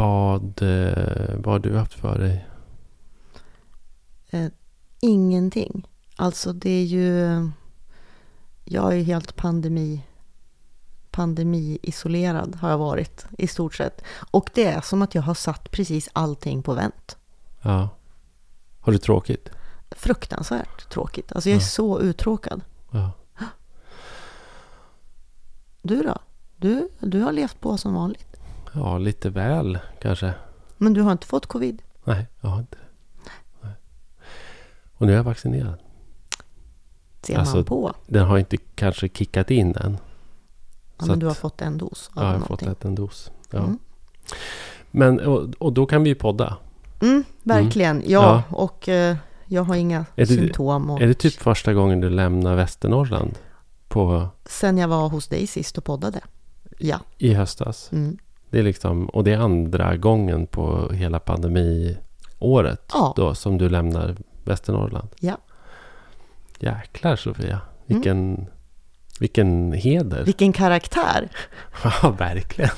vad, eh, vad har du haft för dig? Eh, ingenting. Alltså det är ju... Jag är helt pandemi pandemi-isolerad har jag varit i stort sett. Och det är som att jag har satt precis allting på vänt. Ja. Har du tråkigt? Fruktansvärt tråkigt. Alltså jag är Ja. så uttråkad. Ja. Du då? Du, du har levt på som vanligt. Ja, lite väl kanske. Men du har inte fått covid? Nej, jag har inte. Nej. Och nu är jag vaccinerad. Ser Alltså, man på. Den har inte kanske kickat in än. Ja, men du har att- fått en dos Ja, jag har någonting. fått en dos. Ja. Mm. Men, och, och då kan vi ju podda. Mm, verkligen. Ja, och eh, jag har inga det- symptom. Och Är det typ första gången du lämnar Västernorrland på, Sen jag var hos dig sist och poddade. Ja. i höstas? Mm. Det är liksom, och det är andra gången på hela pandemiåret Ja. då som du lämnar Västernorrland. Ja. Jäklar Sofia. Vilken, vilken heder. Vilken karaktär. Ja, verkligen.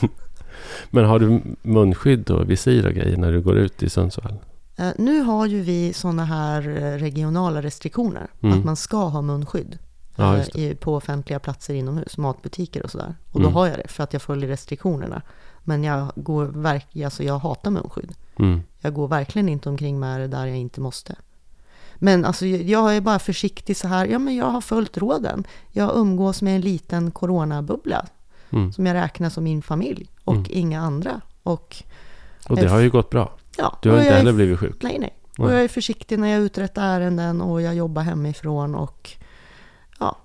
Men har du munskydd och visir och grejer när du går ut i Sundsvall? Eh, nu har ju vi sådana här eh, regionala restriktioner. Mm. Att man ska ha munskydd. Ja, eh, på offentliga platser inomhus, matbutiker och sådär. Och då Mm. har jag det för att jag följer restriktionerna. Men jag, går verk, alltså jag hatar munskydd. Mm. Jag går verkligen inte omkring med det där jag inte måste. Men alltså, jag- är bara försiktig så här. Ja, men jag har följt råden. Jag umgås med en liten coronabubbla Mm. som jag räknar som min familj och Mm. inga andra. Och Och det har ju gått bra. ja, Du har inte heller blivit sjuk. Nej, nej. Och Nej. jag är försiktig när jag uträttar ärenden och jag jobbar hemifrån och ja.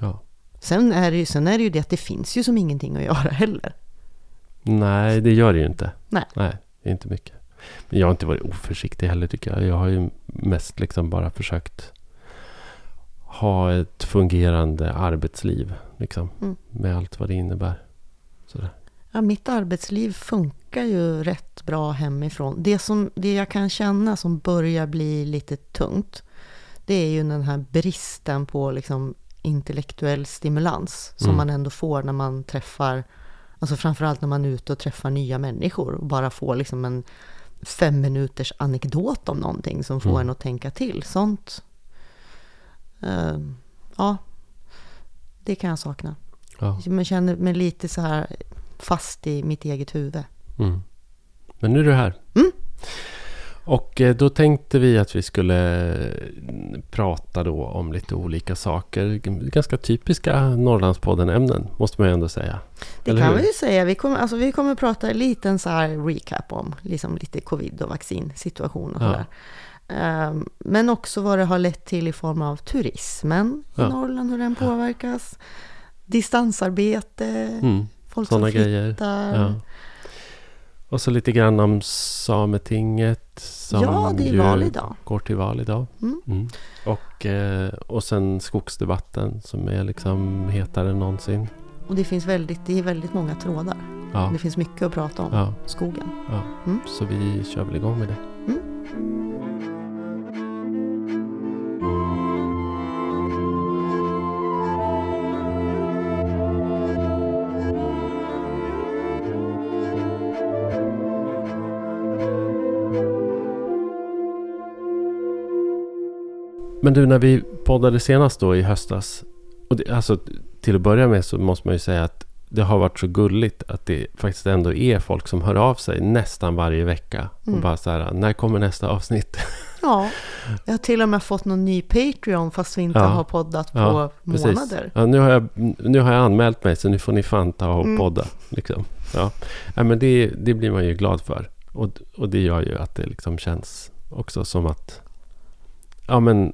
Ja. Sen är det ju, sen är det, ju det att det finns ju som ingenting att göra heller. Nej, det gör det ju inte. Nej. Nej, det är inte mycket. Men jag har inte varit oförsiktig heller tycker jag. Jag har ju mest liksom bara försökt ha ett fungerande arbetsliv. Liksom, Mm. Med allt vad det innebär. Sådär. Ja, mitt arbetsliv funkar ju rätt bra hemifrån. Det, som, det jag kan känna som börjar bli lite tungt, det är ju den här bristen på liksom intellektuell stimulans som Mm. man ändå får när man träffar, alltså framförallt när man är ute och träffar nya människor och bara får liksom en fem minuters anekdot om någonting som får Mm. en att tänka till. Sånt, eh, ja, det kan jag sakna. Ja. Jag känner mig lite så här fast i mitt eget huvud. Mm. Men nu är du här. Mm. Och eh, då tänkte vi att vi skulle eh, prata då om lite olika saker. Ganska typiska Norrlandspodden-ämnen, måste man ju ändå säga. Det Eller kan hur? vi ju säga. Vi kommer, alltså, vi kommer prata en liten så här recap om liksom lite covid och vaccinsituation och Ja. sådär. Ehm, men också vad det har lett till i form av turismen i Ja. Norrland, hur den påverkas. Distansarbete, Mm. folk Sådana som grejer. flyttar. Ja. Och så lite grann om Sametinget. Som Ja, det är val idag. går till val idag. Mm. Mm. Och, eh, och sen skogsdebatten som är liksom hetare än någonsin. Och det finns väldigt, det är väldigt många trådar. Ja, Det finns mycket att prata om. ja, Skogen. ja. Mm. Så vi kör väl igång med det. Men du, när vi poddade senast då i höstas. Och det, alltså, till att börja med så måste man ju säga att det har varit så gulligt att det faktiskt ändå är folk som hör av sig nästan varje vecka. Och Mm. bara så här, när kommer nästa avsnitt? Ja, jag har till och med fått någon ny Patreon fast vi inte Ja. har poddat på Ja, månader. Ja, nu, har jag, nu har jag anmält mig så nu får ni fan ta och Mm. podda. Liksom. Ja. Ja, men det, det blir man ju glad för. Och, och det gör ju att det liksom känns också som att ja, men,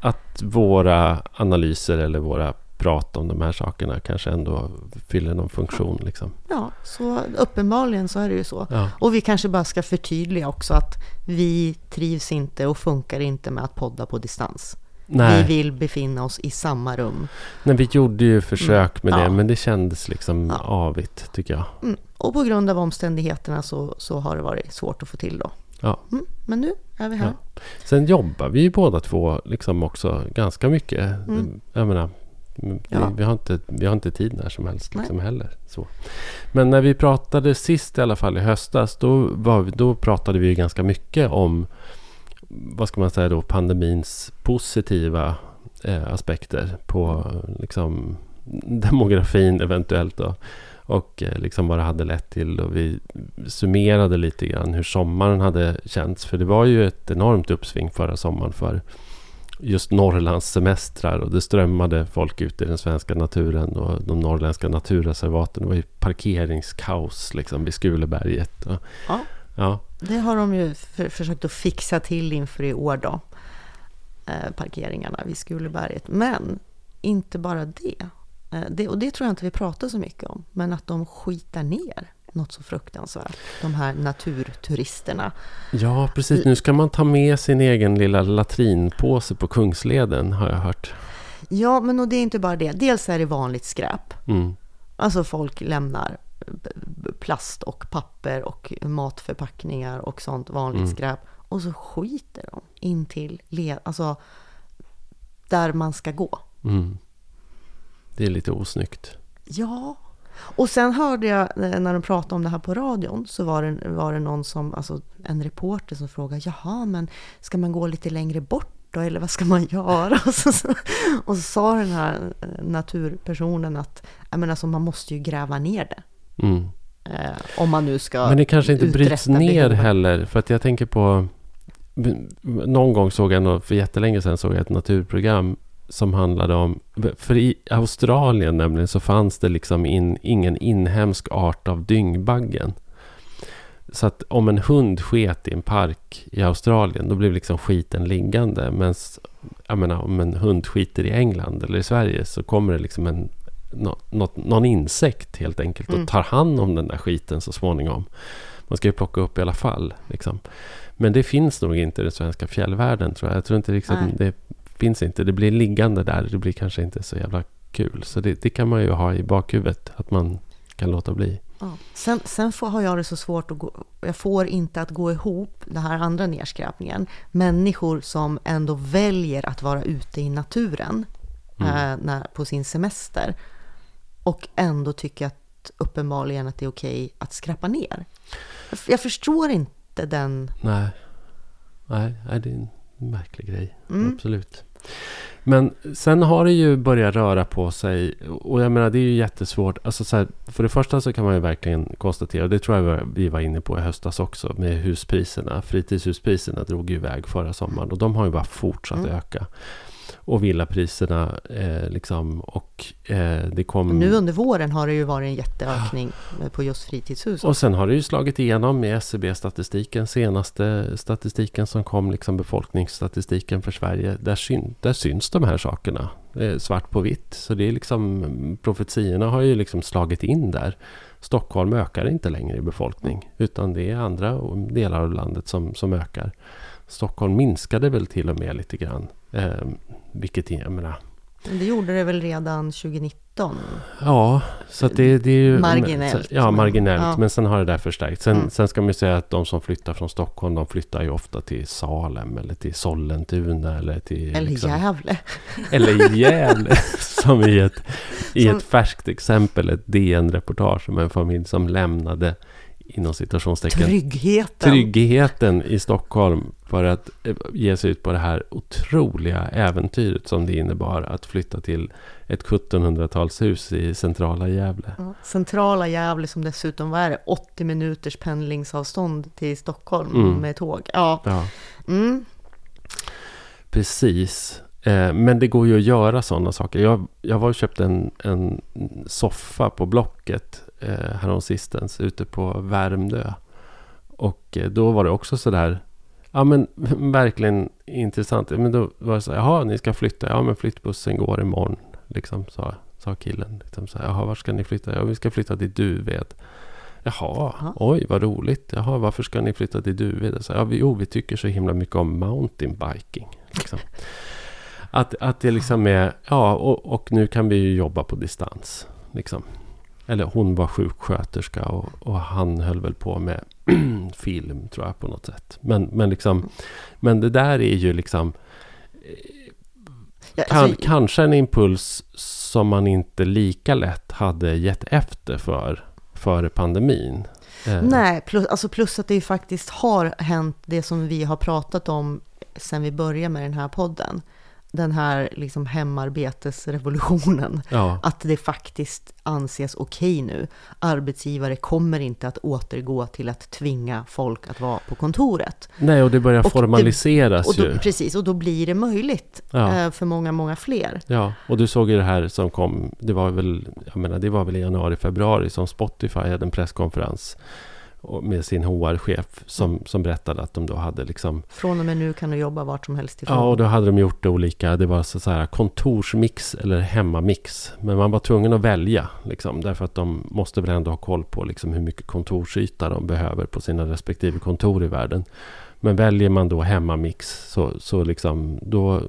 att våra analyser eller våra prat om de här sakerna kanske ändå fyller någon funktion. Liksom. Ja, så uppenbarligen så är det ju så. Ja. Och vi kanske bara ska förtydliga också att vi trivs inte och funkar inte med att podda på distans. Nej, Vi vill befinna oss i samma rum. nej, vi gjorde ju försök med Mm. det Ja. men det kändes liksom Ja. avigt tycker jag. Mm. Och på grund av omständigheterna så, så har det varit svårt att få till då. Ja. Mm. Men nu är vi här. Sen jobbar vi ju båda två liksom också ganska mycket. Mm. Jag menar, Vi, Ja. vi, har, inte, vi har inte tid när som helst Nej. liksom heller. Så. Men när vi pratade sist i alla fall i höstas. Då, vi, då pratade vi ju ganska mycket om vad ska man säga då, pandemins positiva eh, aspekter på liksom, demografin eventuellt. Då. Och eh, liksom vad det hade lett till. Och vi summerade lite grann hur sommaren hade känts. För det var ju ett enormt uppsving förra sommaren för just Norrlands semestrar. Och det strömmade folk ut i den svenska naturen. Och de norrländska naturreservaten. Det var ju parkeringskaos liksom vid Skuleberget. Ja. ja. Det har de ju för, försökt att fixa till inför i år då. Eh, parkeringarna vid Skuleberget. Men inte bara det. Eh, det. Och det tror jag inte vi pratar så mycket om. Men att de skitar ner något så fruktansvärt. De här naturturisterna. Ja, precis. Nu ska man ta med sin egen lilla latrinpåse på Kungsleden, har jag hört. Ja, men och det är inte bara det. Dels är det vanligt skräp. Mm. Alltså folk lämnar plast och papper och matförpackningar och sånt vanligt Mm. skräp. Och så skiter de in till le- alltså där man ska gå. Mm. Det är lite osnyggt. Ja. Och sen hörde jag eh, när de pratade om det här på radion så var det, var det någon som, alltså en reporter som frågade jaha men ska man gå lite längre bort då eller vad ska man göra? Och så, och så sa den här eh, naturpersonen att menar, alltså, man måste ju gräva ner det. Mm. Eh, om man nu ska Men det kanske inte bryts ner behovet. heller. För att jag tänker på... Någon gång såg jag, för jättelänge sedan såg jag ett naturprogram som handlade om... För i Australien nämligen så fanns det liksom in, ingen inhemsk art av dyngbaggen. Så att om en hund sket i en park i Australien, då blev liksom skiten liggande. Men jag menar, om en hund skiter i England eller i Sverige så kommer det liksom en, nå, något, någon insekt helt enkelt och Mm. tar hand om den där skiten så småningom. Man ska ju plocka upp i alla fall. Liksom. Men det finns nog inte i den svenska fjällvärlden tror jag. Jag tror inte liksom, Nej. det finns inte. Det blir liggande där. Det blir kanske inte så jävla kul. Så det, det kan man ju ha i bakhuvudet. Att man kan låta bli. Ja. Sen, sen får, har jag det så svårt att gå, jag får inte att gå ihop den här andra nedskräpningen. Människor som ändå väljer att vara ute i naturen Mm. eh, när, på sin semester och ändå tycker att uppenbarligen att det är okej att skräpa ner. Jag, jag förstår inte den... Nej. Nej, det är en märklig grej. Mm. Absolut. Men sen har det ju börjat röra på sig. Och jag menar, det är ju jättesvårt. Alltså så här, för det första så kan man ju verkligen konstatera, och det tror jag vi var inne på i höstas också, med huspriserna. Fritidshuspriserna drog ju iväg förra sommaren. Och de har ju bara fortsatt Mm. öka. Och villapriserna eh, liksom. Och eh, det kom... Nu under våren har det ju varit en jätteökning eh, på just fritidshus. Och sen har det ju slagit igenom med SCB-statistiken, senaste statistiken som kom, liksom befolkningsstatistiken för Sverige. Där, syn, där syns de här sakerna, eh, svart på vitt. Så det är liksom, profetiorna har ju liksom slagit in där. Stockholm ökar inte längre i befolkning, utan det är andra delar av landet som, som ökar. Stockholm minskade väl till och med lite grann. Eh, vilket jag menar, Det gjorde det väl redan 2019? Ja, så att det, det är ju... Marginellt, Ja, marginellt. ja. Men sen har det där förstärkt. Sen, Mm. sen ska man ju säga att de som flyttar från Stockholm, de flyttar ju ofta till Salem eller till Sollentuna eller till... Eller liksom- Gävle? Eller Gävle. som i ett, i Som- ett färskt exempel, ett DN-reportage om en familj som lämnade inom citationstecken Tryggheten! tryggheten i Stockholm för att eh, ge sig ut på det här otroliga äventyret som det innebar att flytta till ett 1700-talshus i centrala Gävle. Ja, Centrala Gävle som dessutom var det, 80 minuters pendlingsavstånd till Stockholm Mm. med tåg. Ja, Ja, mm. precis. Eh, Men det går ju att göra sådana saker. Jag, jag var och köpte en, en soffa på Blocket eh, häromsistens ute på Värmdö. Och eh, då var det också sådär, ja men verkligen intressant. Men då var det så här, jaha ni ska flytta, ja men flyttbussen går imorgon. Liksom sa, sa killen. Liksom så här, jaha var ska ni flytta? Ja vi ska flytta till Duved. Jaha, Ja. oj vad roligt. Jaha, varför ska ni flytta till Duved? Så, ja, vi, jo, vi tycker så himla mycket om mountainbiking. Liksom. Att, att det liksom är, ja, och, och nu kan vi ju jobba på distans. Liksom. Eller hon var sjuksköterska och, och han höll väl på med film tror jag på något sätt. Men, men, liksom, men det där är ju liksom... Kan, alltså, kanske en impuls som man inte lika lätt hade gett efter för före pandemin. Eh, Nej, plus, alltså plus att det ju faktiskt har hänt det som vi har pratat om sen vi började med den här podden. Den här liksom hemarbetesrevolutionen. Ja, Att det faktiskt anses okej nu. Arbetsgivare kommer inte att återgå till att tvinga folk att vara på kontoret. nej och det börjar Och det- formaliseras Och då, ju. precis, och då blir det möjligt Ja. eh, för många, många fler. Ja, och du såg ju det här som kom, det var väl, jag menar, det var väl i januari, februari som Spotify hade en presskonferens med sin HR-chef som, som berättade att de då hade liksom Från och med nu kan du jobba vart som helst ifrån. Ja, och då hade de gjort det olika. Det var så så här kontorsmix eller hemmamix. Men man var tvungen att välja. Liksom, därför att de måste väl ändå ha koll på liksom, hur mycket kontorsyta de behöver på sina respektive kontor i världen. Men väljer man då hemmamix så, så liksom, då,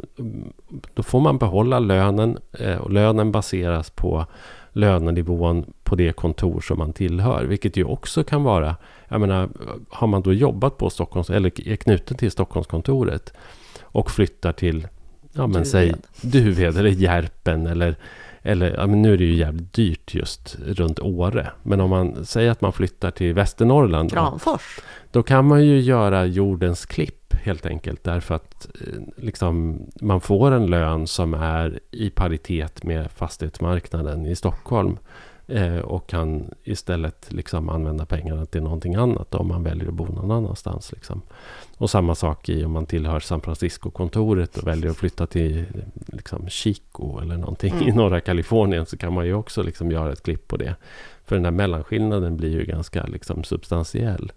då får man behålla lönen. Eh, och lönen baseras på lönenivån på det kontor som man tillhör. Vilket ju också kan vara, jag menar, har man då jobbat på Stockholms, eller är knuten till Stockholmskontoret och flyttar till, ja men Duved. säg Duved eller Järpen eller, eller ja, men nu är det ju jävligt dyrt just runt Åre. Men om man säger att man flyttar till Västernorrland Kramfors. då kan man ju göra jordens klipp helt enkelt. Därför att eh, liksom, man får en lön som är i paritet med fastighetsmarknaden i Stockholm. Eh, och kan istället liksom använda pengarna till någonting annat om man väljer att bo någon annanstans. Liksom. Och samma sak i om man tillhör San Francisco-kontoret och väljer att flytta till liksom, Chico eller någonting i Mm. norra Kalifornien så kan man ju också liksom göra ett klipp på det. För den här mellanskillnaden blir ju ganska liksom, substantiell.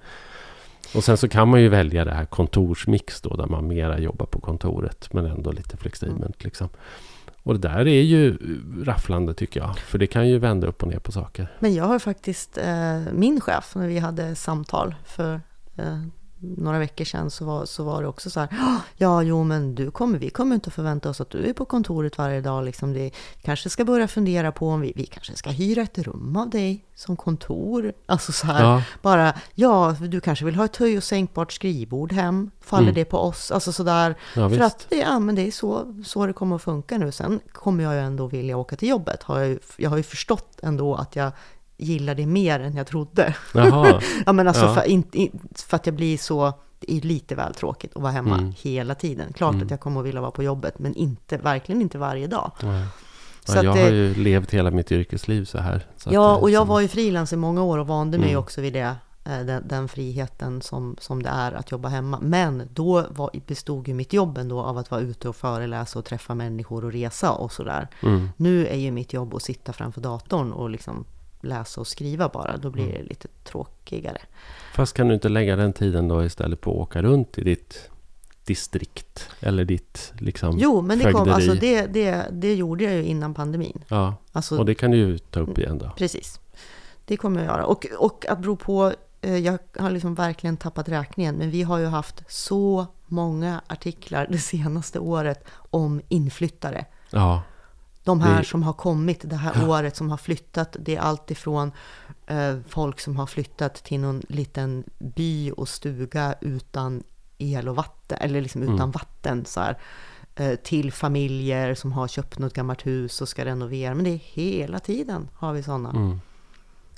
Och sen så kan man ju välja det här kontorsmix då, där man mera jobbar på kontoret, men ändå lite flexibelt. Liksom. Och det där är ju rafflande tycker jag, för det kan ju vända upp och ner på saker. Men jag har faktiskt, eh, min chef, när vi hade samtal för eh, några veckor sedan så var, så var det också så här, "Ja, jo men du kommer, vi kommer inte att förvänta oss att du är på kontoret varje dag. Liksom det, kanske ska börja fundera på om vi, vi kanske ska hyra ett rum av dig som kontor. Alltså så här, Ja, bara, ja du kanske vill ha ett höj och sänkbart skrivbord hem, faller Mm. det på oss? Alltså sådär, ja för att det, ja, men det är så, så det kommer att funka nu. Sen kommer jag ju ändå vilja åka till jobbet. Har jag, jag har ju förstått ändå att jag gillar det mer än jag trodde. Ja, men alltså Ja. För, in, in, för att jag blir så... Det är lite väl tråkigt att vara hemma Mm. hela tiden. Klart Mm. att jag kommer att vilja vara på jobbet, men inte, verkligen inte varje dag. Så ja, att jag det- har ju levt hela mitt yrkesliv så här. Så att Ja, det- och jag som- var ju frilans i många år och vande mig Mm. också vid det. eh, Den, den friheten som, som det är att jobba hemma. Men då var, bestod ju mitt jobb ändå av att vara ute och föreläsa och träffa människor och resa och sådär. Mm. Nu är ju mitt jobb att sitta framför datorn och liksom läsa och skriva bara. Då blir Mm. det lite tråkigare. Fast kan du inte lägga den tiden då istället på att åka runt i ditt distrikt? Eller ditt liksom... Jo, men det, kom, alltså det, det, det gjorde jag ju innan pandemin. Ja, Alltså, och det kan du ju ta upp igen då. Precis. Det kommer jag göra. Och, och att bero på, eh, jag har liksom verkligen tappat räkningen, men vi har ju haft så många artiklar det senaste året om inflyttare. Ja, De här Det- som har kommit det här året, som har flyttat. Det är allt ifrån eh, folk som har flyttat till någon liten by och stuga utan el och vatten, eller liksom utan Mm. vatten så här, eh, till familjer som har köpt något gammalt hus och ska renovera. Men det är hela tiden har vi sådana mm.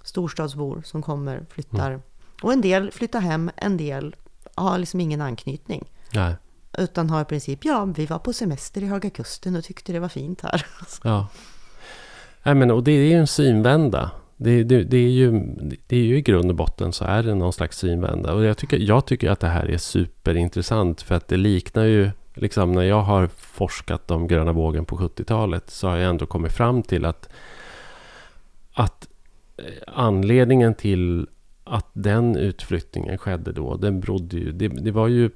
storstadsbor som kommer, flyttar. Och en del flyttar hem, en del har liksom ingen anknytning. Nej, utan har i princip, ja, vi var på semester i Höga Kusten och tyckte det var fint här. ja. Nej, men, och det är ju en synvända. Det, det, det, är ju, det är ju i grund och botten så är det någon slags synvända. Och jag tycker, jag tycker att det här är superintressant för att det liknar ju, liksom när jag har forskat om gröna vågen på 70-talet så har jag ändå kommit fram till att, att eh, anledningen till att den utflyttningen skedde då, den berodde ju, det, det var ju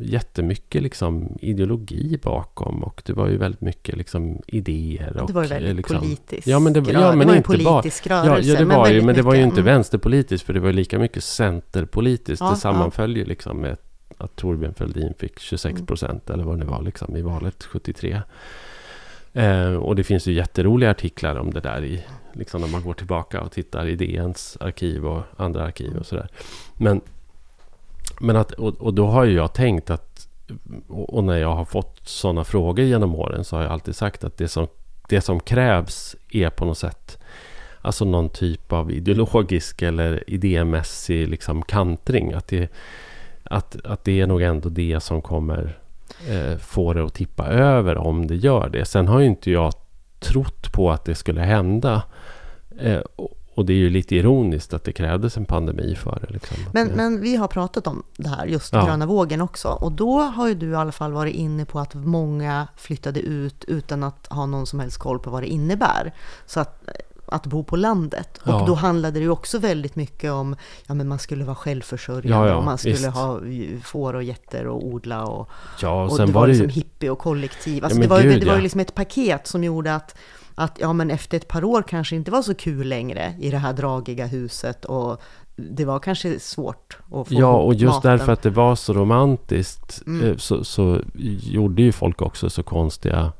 jättemycket liksom ideologi bakom och det var ju väldigt mycket liksom idéer. Och, det var ju väldigt liksom, politiskt. Ja, men det, ja, men det var en inte bara... politisk Ja, rörelse. ja, det var ju, väldigt men det var ju inte mm. vänsterpolitiskt för det var ju lika mycket centerpolitiskt. Ja, det sammanföll ju liksom med att Torbjörn Fälldin fick 26 Mm. procent eller vad det var liksom i valet 73. Eh, och det finns ju jätteroliga artiklar om det där i, liksom när man går tillbaka och tittar i DNs arkiv och andra arkiv och sådär. Men, men att, och, och då har ju jag tänkt att och, och när jag har fått sådana frågor genom åren så har jag alltid sagt att det som, det som krävs är på något sätt Alltså någon typ av ideologisk eller idémässig liksom kantring. Att det, att, att det är nog ändå det som kommer eh, få det att tippa över om det gör det. Sen har ju inte jag trott på att det skulle hända. Eh, och det är ju lite ironiskt att det krävdes en pandemi för det. Liksom. Men, men vi har pratat om det här, just ja. gröna vågen också. Och då har ju du i alla fall varit inne på att många flyttade ut utan att ha någon som helst koll på vad det innebär. Så att att bo på landet. Och ja. då handlade det ju också väldigt mycket om, ja men man skulle vara självförsörjande ja, ja, och man skulle visst. ha får och getter och odla och, ja, och, och det var, var det liksom hippie och kollektiv. Alltså det var, gud, det var ju liksom ett paket som gjorde att att ja, men efter ett par år kanske inte var så kul längre i det här dragiga huset och det var kanske svårt att få Ja, och just maten. därför att det var så romantiskt mm. Eh, så, så gjorde ju folk också så konstiga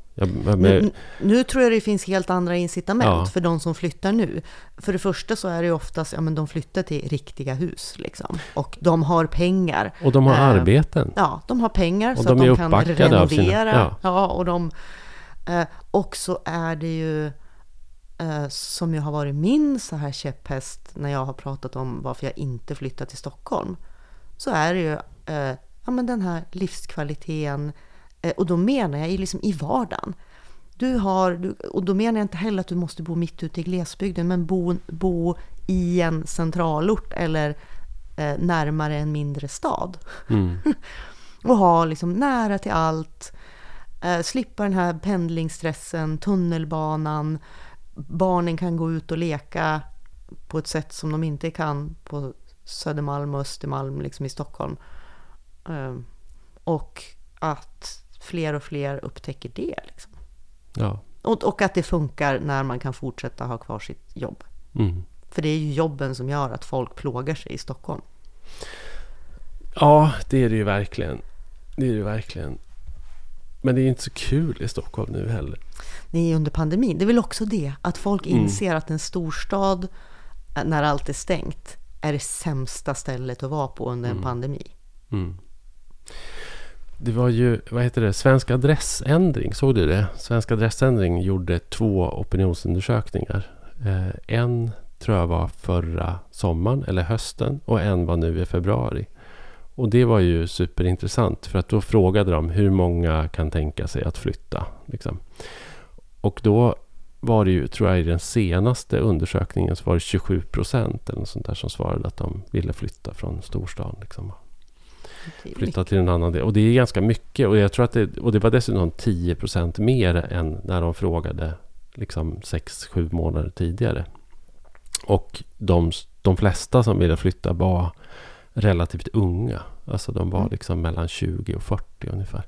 men, nu, nu, tror jag det finns helt andra incitament ja. för de som flyttar nu. För det första så är det ju oftast, ja men de flyttar till riktiga hus liksom. Och de har pengar. Och de har eh, arbeten. Ja, de har pengar och så de att de kan renovera. Sina, ja. ja. och de... Eh, och så är det ju, eh, som ju har varit min så här käpphäst när jag har pratat om varför jag inte flyttar till Stockholm. Så är det ju, eh, ja men den här livskvaliteten, Eh, och då menar jag liksom i vardagen. Du har, och då menar jag inte heller att du måste bo mitt ute i glesbygden, men bo, bo i en centralort eller eh, närmare en mindre stad. Mm. och ha liksom nära till allt, eh, slippa den här pendlingsstressen, tunnelbanan, barnen kan gå ut och leka på ett sätt som de inte kan på Södermalm och Östermalm liksom i Stockholm. Eh, och att fler och fler upptäcker det. Liksom. Ja. Och, och, att det funkar när man kan fortsätta ha kvar sitt jobb. Mm. För det är ju jobben som gör att folk plågar sig i Stockholm. Ja, det är det ju verkligen. Det är det verkligen. Men det är inte så kul i Stockholm nu heller. Nej, under pandemin. Det är väl också det, att folk mm. inser att en storstad, när allt är stängt, är det sämsta stället att vara på under en mm. pandemi. Mm. Det var ju, vad heter det, Svensk adressändring, såg du det? Svensk adressändring gjorde två opinionsundersökningar. Eh, en tror jag var förra sommaren eller hösten och en var nu i februari. Och det var ju superintressant för att då frågade de hur många kan tänka sig att flytta. Liksom. Och då var det ju, tror jag i den senaste undersökningen så var det 27 procent eller något sånt där som svarade att de ville flytta från storstan. Liksom. Flytta till en annan del. Och det är ganska mycket. Och, jag tror att det, och det var dessutom 10% mer än när de frågade liksom 6-7 månader tidigare. Och de, de flesta som ville flytta var relativt unga. Alltså de var mm. liksom mellan 20 och 40 ungefär.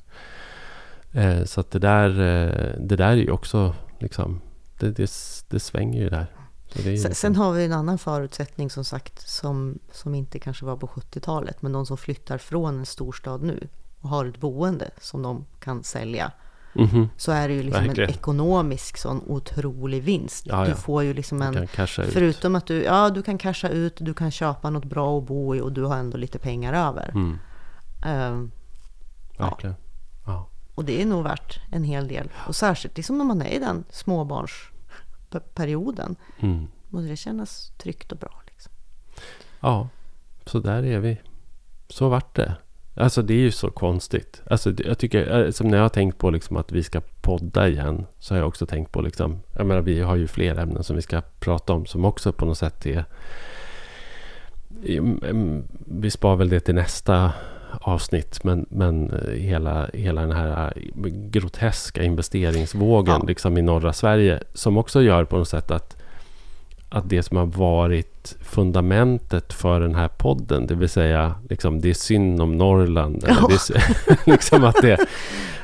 Eh, så att det där, eh, det där är ju också liksom, det, det, det svänger ju där. Sen, liksom... sen, har vi en annan förutsättning som sagt som, som inte kanske var på 70-talet. Men de som flyttar från en storstad nu och har ett boende som de kan sälja. Mm -hmm. Så är det ju liksom Verkligen. en ekonomisk sån otrolig vinst. Ja. Du får ju liksom en... Förutom att du, ja, du kan casha ut, du kan köpa något bra att bo i och du har ändå lite pengar över. Mm. Uh, Verkligen. Ja. Och det är nog värt en hel del. Och särskilt liksom när man är i den småbarns perioden. Mm. Måste det kännas tryggt och bra. Liksom. Ja, så där är vi. Så vart det. Alltså det är ju så konstigt. Alltså jag tycker, eh, som när jag har tänkt på liksom att vi ska podda igen. Så har jag också tänkt på liksom, jag menar vi har ju fler ämnen som vi ska prata om. Som också på något sätt är, vi spar väl det till nästa avsnitt. Men, men eh, hela, hela den här eh, groteska investeringsvågen ja. liksom i norra Sverige. Som också gör på något sätt att, att det som har varit fundamentet för den här podden. Det vill säga liksom, det är synd om Norrland. Är, liksom att det,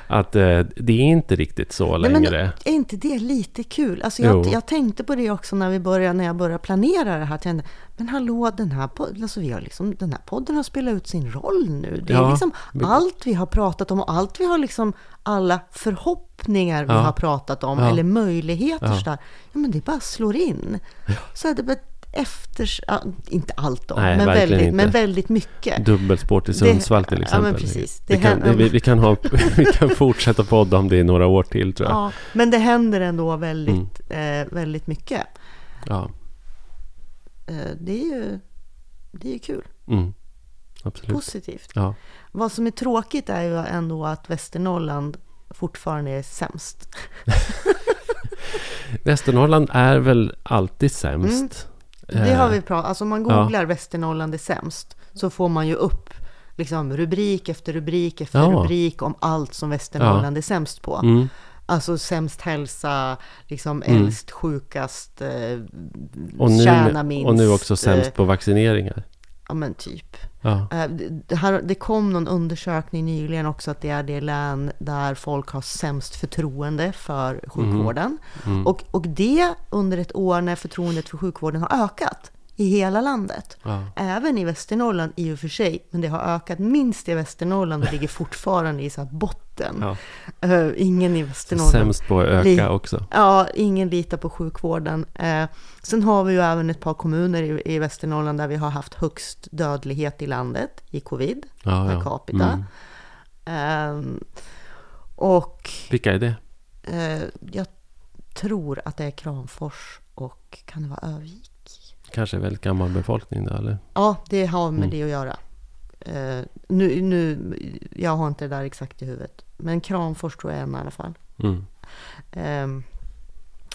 att eh, det är inte riktigt så Nej, längre. Men är inte det lite kul? Alltså jag, jag, tänkte på det också när, vi började, när jag började planera det här. Tänkte, men hallå, den här, alltså vi har liksom, den här podden har spelat ut sin roll nu. Det är ja, liksom allt vi har pratat om och allt vi har liksom, alla förhoppningar vi ja. har pratat om, ja. eller möjligheter. Ja. Där, ja, men det bara slår in. Så det, efter, inte allt då, Nej, men, väldigt, inte. men väldigt mycket. Dubbelspår till Det- Sundsvall till exempel. Det kan, vi, vi, kan ha, vi kan fortsätta podda om det i några år till tror jag. Ja, men det händer ändå väldigt, Mm. eh, väldigt mycket. Ja. Eh, det är ju det är ju kul, Mm. Absolut. positivt. Ja. Vad som är tråkigt är ju ändå att Västernorrland fortfarande är sämst. Västernorrland är väl alltid sämst. Mm. Det har Eh, vi pratat Alltså om man googlar Västernorrland är sämst så får man ju upp liksom rubrik efter rubrik efter Ja. rubrik om allt som Västernorrland är sämst på. Mm. Alltså sämst hälsa, liksom Mm. äldst, sjukast, eh, Och, nu, tjäna minst. och nu också eh, sämst på vaccineringar. Ja men typ. Ja. Eh, det- här, det kom någon undersökning nyligen också att det är det län där folk har sämst förtroende för sjukvården. Mm. Och, och det under ett år när förtroendet för sjukvården har ökat i hela landet. Ja. Även i Västernorrland i och för sig, men det har ökat minst i Västernorrland och ligger fortfarande i så här botten. Ja. Eh, ingen i Västernorrland. Sämst på att öka Li- också. Ja, ingen litar på sjukvården. Eh, sen har vi ju även ett par kommuner i, i Västernorrland där vi har haft högst dödlighet i landet i covid Ja, per ja. capita. Mm. Eh, och Vilka är det? jag tror att det är Kramfors och kan det vara Övik? Kanske väldigt gammal befolkning då, eller? Ja, det har med Mm. det att göra. Eh, nu, nu, jag har inte det där exakt i huvudet. Men Kramfors tror jag är en i alla fall. Mm. Ehm,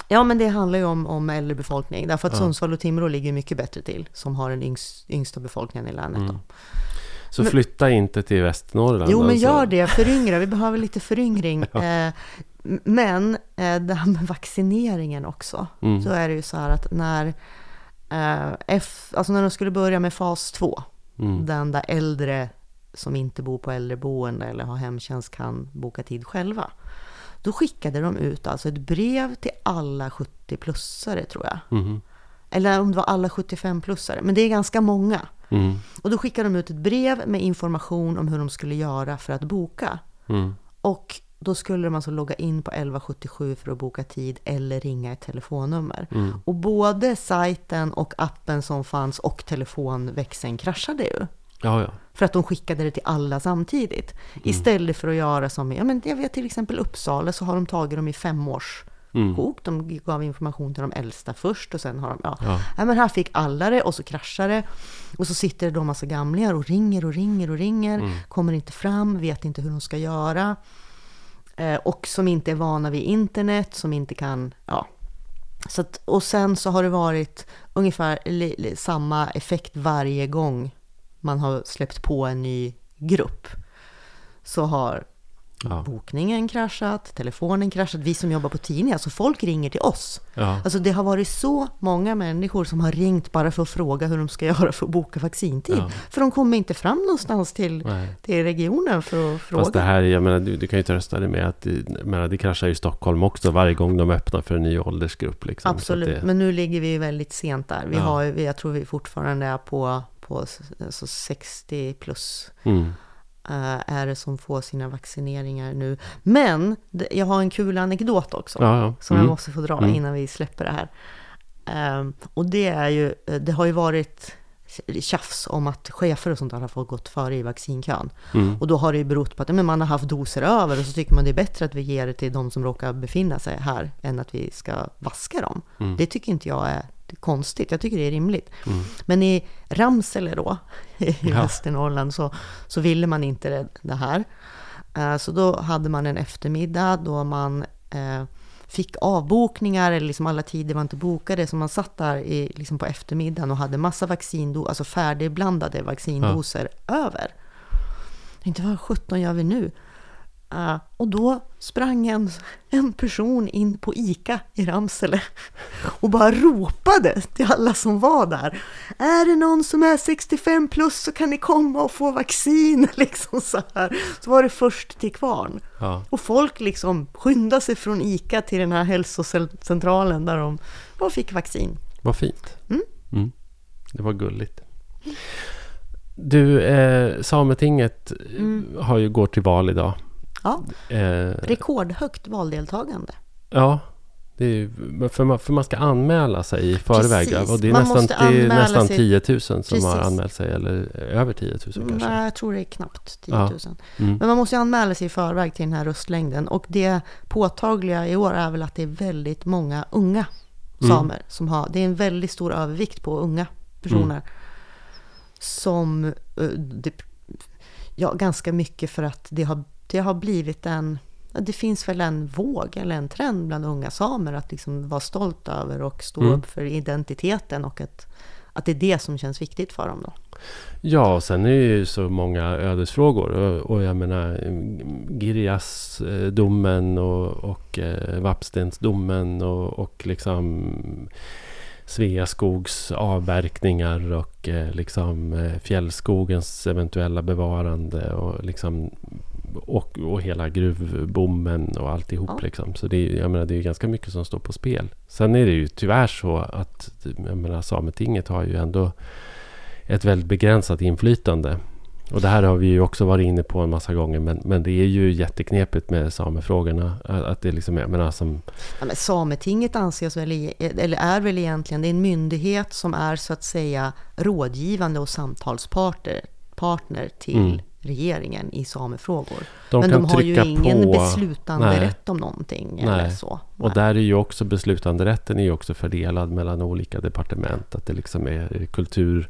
ja, men det handlar ju om, om äldre befolkning. Därför att Ja. Sundsvall och Timrå ligger mycket bättre till. Som har den yngst, yngsta befolkningen i länet. Mm. Så Men- flytta inte till Västernorrland. Jo, men alltså. gör det. Föryngra. Vi behöver lite föryngring. Eh, m- men eh, det här med vaccineringen också. Mm. Så är det ju så här att när, eh, F, alltså när de skulle börja med fas 2. Mm. Den där äldre som inte bor på äldreboende eller har hemtjänst kan boka tid själva. Då skickade de ut alltså ett brev till alla 70-plussare tror jag. Mhm. Eller om det var alla 75-plussare. Men det är ganska många. Mm. Och då skickade de ut ett brev med information om hur de skulle göra för att boka. Mm. Och då skulle de alltså logga in på 1177 för att boka tid eller ringa ett telefonnummer. Mm. Och både sajten och appen som fanns och telefonväxeln kraschade ju. Ja, ja. För att de skickade det till alla samtidigt. Istället för att göra som, ja men jag vet till exempel Uppsala så har de tagit dem i femårs Mm. De gav information till de äldsta först och sen har de, ja. Ja. Nej, men här fick alla det och så kraschar det. Och så sitter det då massa gamlingar och ringer och ringer och ringer. Mm. Kommer inte fram, vet inte hur de ska göra. Eh, och som inte är vana vid internet, som inte kan, ja. Så att, och sen så har det varit ungefär li, li, samma effekt varje gång man har släppt på en ny grupp. Så har Ja. bokningen kraschat, telefonen kraschat, vi som jobbar på tidningar, så folk ringer till oss. Ja. Alltså det har varit så många människor som har ringt bara för att fråga hur de ska göra för att boka vaccintid. Ja. För de kommer inte fram någonstans till, Nej. till regionen för att fråga. Fast det här, jag menar, du, du kan ju trösta dig med att det, menar, det kraschar i Stockholm också varje gång de öppnar för en ny åldersgrupp. Liksom. Absolut, det, men nu ligger vi väldigt sent där. Vi Ja. har, jag tror vi fortfarande är på, på alltså 60 plus mm. eh, är det som får sina vaccineringar nu. Men jag har en kul anekdot också. Ja, ja. som Mm. jag måste få dra Mm. innan vi släpper det här. Ehm, och det är ju, det har ju varit tjafs om att chefer och sånt där har fått gått före i vaccinkön. Mm. Och då har det ju berott på att men man har haft doser över och så tycker man det är bättre att vi ger det till de som råkar befinna sig här än att vi ska vaska dem. Mm. Det tycker inte jag är konstigt, jag tycker det är rimligt. Mm. Men i Ramsele då, i Ja. Västernorrland, så, så ville man inte det, det här. Eh, Så då hade man en eftermiddag då man eh, fick avbokningar, eller liksom alla tider var inte bokade, så man satt där i, liksom på eftermiddagen och hade massa vaccindoser, alltså färdigblandade vaccindoser över. Jag tänkte, vad 17 gör vi nu? Eh, och då sprang en, en person in på ICA i Ramsele och bara ropade till alla som var där. Är det någon som är 65 plus så kan ni komma och få vaccin. Liksom så, här. så var det först till kvarn. Ja. Och folk liksom skyndade sig från ICA till den här hälsocentralen där de bara fick vaccin. Vad fint. Mm. Mm. Det var gulligt. Du, eh, Sametinget Mm. har ju går till val idag. Ja, Eh, rekordhögt valdeltagande. ja, är, för, man, för man ska anmäla sig i förväg. Precis. Och det är nästan, det är nästan sig- 10 000 som Precis. har anmält sig. Eller över 10 000 kanske. Nej, jag tror det är knappt 10 Ja. 000. Mm. Men man måste anmäla sig i förväg till den här röstlängden. Och det påtagliga i år är väl att det är väldigt många unga Mm. samer som har, det är en väldigt stor övervikt på unga personer. Mm. Som, eh, det, ja ganska mycket för att det har, det har blivit en, det finns väl en våg eller en trend bland unga samer att liksom vara stolt över och stå Mm. upp för identiteten och att, att det är det som känns viktigt för dem då. Ja, och sen är det ju så många ödesfrågor. Och, och jag menar Girjas-domen och, och eh, Vappstensdomen och, och liksom Sveaskogs avverkningar och eh, liksom eh, fjällskogens eventuella bevarande och liksom och, och hela gruvbommen och alltihop. Ja. Liksom. Så det är, jag menar, det är ganska mycket som står på spel. Sen är det ju tyvärr så att jag menar, Sametinget har ju ändå ett väldigt begränsat inflytande. Och det här har vi ju också varit inne på en massa gånger. Men, men det är ju jätteknepigt med samefrågorna. Att det liksom är, men alltså, Ja, men Sametinget anses väl, i- eller är väl egentligen, det är en myndighet som är så att säga rådgivande och samtalspartner partner till Mm. Regeringen i samefrågor. de men de har ju ingen på. beslutanderätt om någonting Nej. eller så. Och Nej. där är ju också beslutanderätten är ju också fördelad mellan olika departement. Att det liksom är kultur,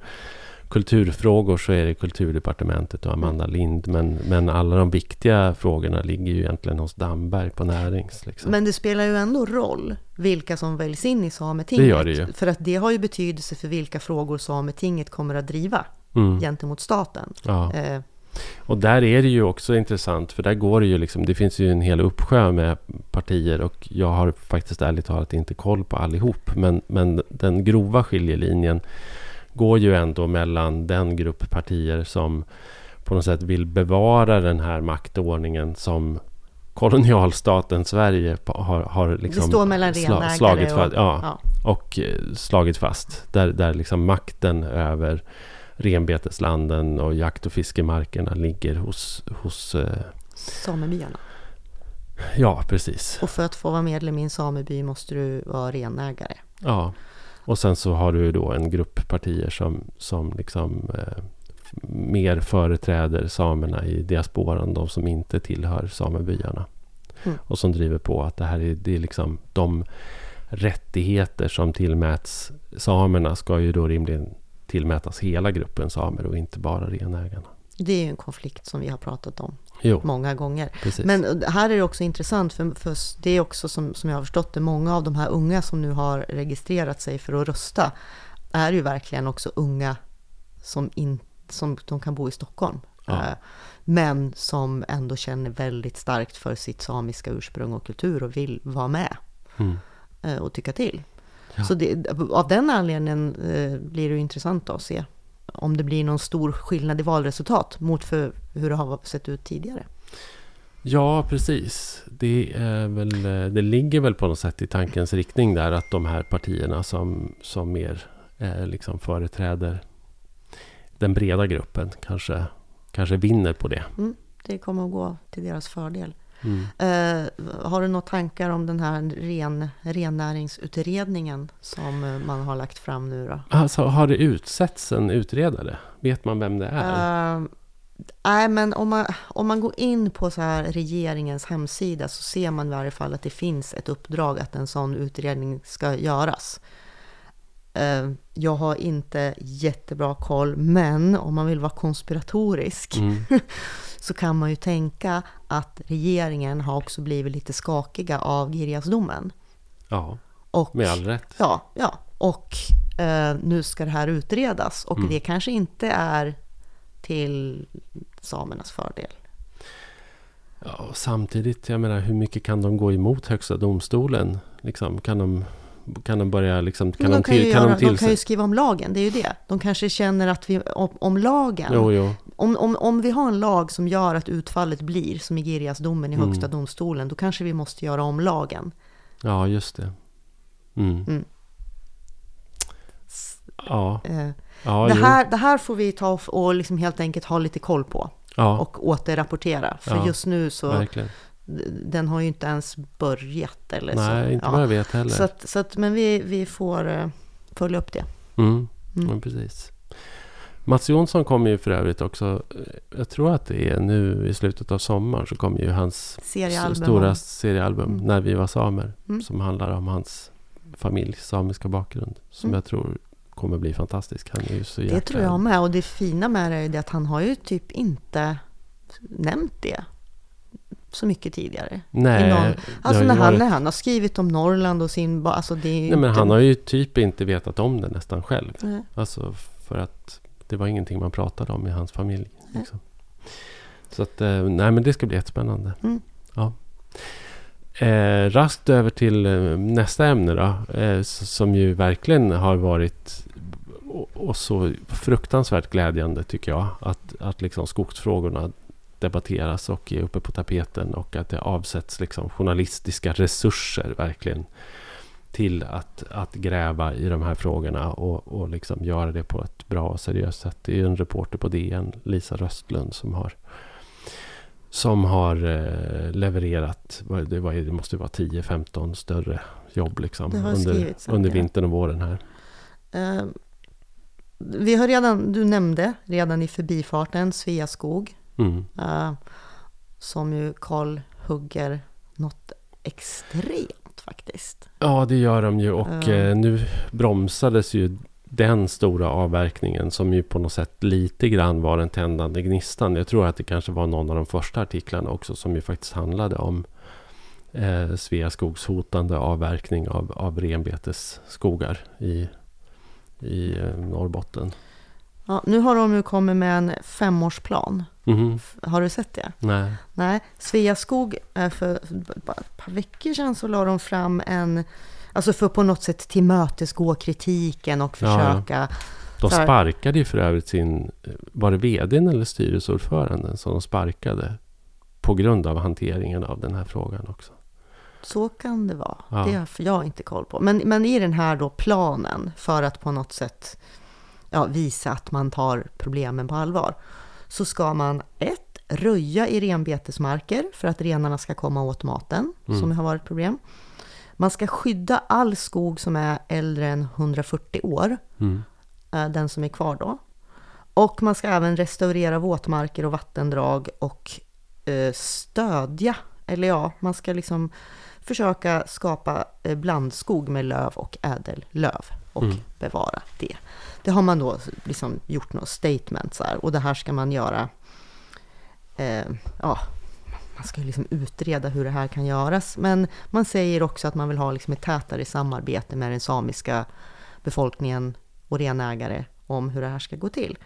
kulturfrågor så är det kulturdepartementet och Amanda Mm. Lind. Men, men alla de viktiga frågorna ligger ju egentligen hos Damberg på närings. Liksom. Men det spelar ju ändå roll vilka som väljs in i Sametinget. Det gör det ju. För att det har ju betydelse för vilka frågor Sametinget kommer att driva Mm. gentemot staten. Ja. Eh, Och där är det ju också intressant för där går det ju liksom, det finns ju en hel uppsjö med partier och jag har faktiskt ärligt talat inte koll på allihop. Men, men den grova skiljelinjen går ju ändå mellan den grupp partier som på något sätt vill bevara den här maktordningen som kolonialstaten Sverige har, har liksom sla- slagit och... fast. Ja, ja. och eh, slagit fast. Där, där liksom makten över renbeteslanden och jakt och fiskemarkerna ligger hos... hos eh, Samebyarna. ja, precis. Och för att få vara medlem i en sameby måste du vara renägare. Ja. Och sen så har du då en grupp partier som, som liksom eh, mer företräder samerna i diasporan. De som inte tillhör samebyarna. Mm. Och som driver på att det här är, det är liksom de rättigheter som tillmäts samerna ska ju då rimligen tillmätas hela gruppen samer och inte bara renägarna. Det är ju en konflikt som vi har pratat om Jo, många gånger. precis. Men här är det också intressant, för, för det är också som, som jag har förstått det, många av de här unga som nu har registrerat sig för att rösta är ju verkligen också unga som, in, som de kan bo i Stockholm. Ja. Eh, Men som ändå känner väldigt starkt för sitt samiska ursprung och kultur och vill vara med Mm. eh, och tycka till. Ja. Så det, av den anledningen eh, blir det intressant att se om det blir någon stor skillnad i valresultat mot för hur det har sett ut tidigare. Ja, precis. Det, är väl, eh, det ligger väl på något sätt i tankens riktning där att de här partierna som, som mer eh, liksom företräder den breda gruppen kanske, kanske vinner på det. Det kommer att gå till deras fördel. Mm. Eh, har du några tankar om den här ren, rennäringsutredningen som eh, man har lagt fram nu då? Alltså, har det utsetts en utredare? Vet man vem det är? Eh, Nej, men om man, om man går in på så här regeringens hemsida så ser man i varje fall att det finns ett uppdrag att en sån utredning ska göras. Eh, Jag har inte jättebra koll, men om man vill vara konspiratorisk Mm. så kan man ju tänka att regeringen har också blivit lite skakiga av Girjasdomen. Ja, Och, med all rätt. Ja, ja. Och eh, nu ska det här utredas och Mm. det kanske inte är till samernas fördel. Ja, samtidigt, jag menar, hur mycket kan de gå emot Högsta domstolen? Liksom, kan de, kan de börja liksom, kan de, kan till, kan göra, de de kan ju skriva om lagen, det är ju det. De kanske känner att vi, om, om lagen, Jo, jo. om, om, om vi har en lag som gör att utfallet blir som i Girjasdomen i Mm. Högsta domstolen, då kanske vi måste göra om lagen. Ja, just det. Mm. Mm. Ja, Eh, ja, det, jo. här, det här får vi ta och liksom helt enkelt ha lite koll på ja och återrapportera. För Ja, just nu så verkligen. Den har ju inte ens börjat. Eller Nej, så. inte Ja. vad jag vet heller. Så, att, så att, men vi, vi får eh, följa upp det. Mm. Mm. Ja, precis. Mats Jonsson kommer ju för övrigt också, eh, jag tror att det är nu i slutet av sommaren så kommer ju hans Seriealbum. stora seriealbum Mm. När vi var samer. Mm. Som handlar om hans familjs samiska bakgrund. Som Mm. jag tror kommer bli fantastisk. Han är ju så Det jäkla... tror jag med. Och det fina med det är det att han har ju typ inte nämnt det så mycket tidigare. Nej, någon- Alltså när han, varit- när han har skrivit om Norrland och sin... Alltså det Nej, men han har ju typ inte vetat om det nästan själv. Nej. Alltså för att det var ingenting man pratade om i hans familj. Liksom. Så att, eh, nej men det ska bli jättespännande. Mm. Ja. Eh, raskt över till eh, nästa ämne då. Eh, som ju verkligen har varit och, och så fruktansvärt glädjande tycker jag. Att, att liksom skogsfrågorna debatteras och är uppe på tapeten. Och att det avsätts liksom journalistiska resurser verkligen till att, att gräva i de här frågorna och, och liksom göra det på ett bra och seriöst sätt. Det är en reporter på DN, Lisa Röstlund, som har som har eh, levererat, det, vad är, det måste vara 10-15 större jobb liksom, under, under vintern och våren här. Eh, vi har redan, du nämnde redan i förbifarten Sveaskog. Mm. eh, som ju Karl hugger något extremt faktiskt. Ja, det gör de ju och eh, nu bromsades ju den stora avverkningen som ju på något sätt lite grann var den tändande gnistan. Jag tror att det kanske var någon av de första artiklarna också som ju faktiskt handlade om eh, Sveaskogs hotande avverkning av, av renbetesskogar i, i eh, Norrbotten. Ja, nu har de ju kommit med en femårsplan. Mhm. Har du sett det? Nej. Nej, Sveaskog, är för ett par veckor sedan så la de fram en, alltså för på något sätt tillmötesgå kritiken och Ja, ja. försöka, De sparkade ju för övrigt sin... Var det vdn eller styrelseordföranden som de sparkade? På grund av hanteringen av den här frågan också. så kan det vara. Ja. Det har jag inte koll på. Men, men i den här då planen för att på något sätt ja, visa att man tar problemen på allvar. Så ska man ett, röja i renbetesmarker för att renarna ska komma åt maten, Mm. som har varit problem. Man ska skydda all skog som är äldre än 140 år. Mm. eh, den som är kvar då. Och man ska även restaurera våtmarker och vattendrag och eh, stödja, eller ja, man ska liksom försöka skapa eh, blandskog med löv och ädellöv och Mm. bevara det. Det har man då liksom gjort några statements här och det här ska man göra, eh, ja, man ska ju liksom utreda hur det här kan göras. Men man säger också att man vill ha liksom ett tätare samarbete med den samiska befolkningen och renägare om hur det här ska gå till.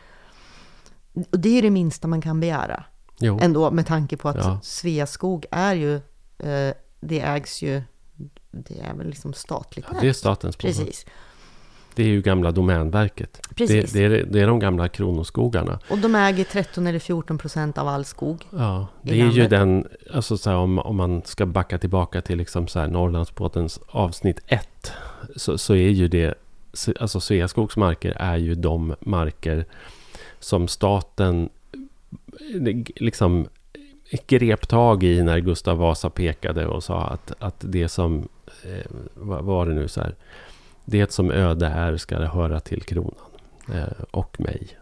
Och det är det minsta man kan begära Jo. ändå med tanke på att Ja. Sveaskog är ju, eh, det ägs ju, det är väl liksom statligt Ja, det är statens bolag. Precis, Det är ju gamla Domänverket. precis. Det, det, är, det är de gamla kronoskogarna. Och de äger 13 eller 14 procent av all skog. Ja, det är ju den, alltså så här, om, om man ska backa tillbaka till liksom så här Norrlandsbåtens avsnitt 1. Så, så är ju det, alltså Sveaskogs marker är ju de marker som staten eh, liksom grep tag i när Gustav Vasa pekade och sa att, att det som, eh, vad var det nu så här, det som öde är ska det höra till kronan. Eh, och mig.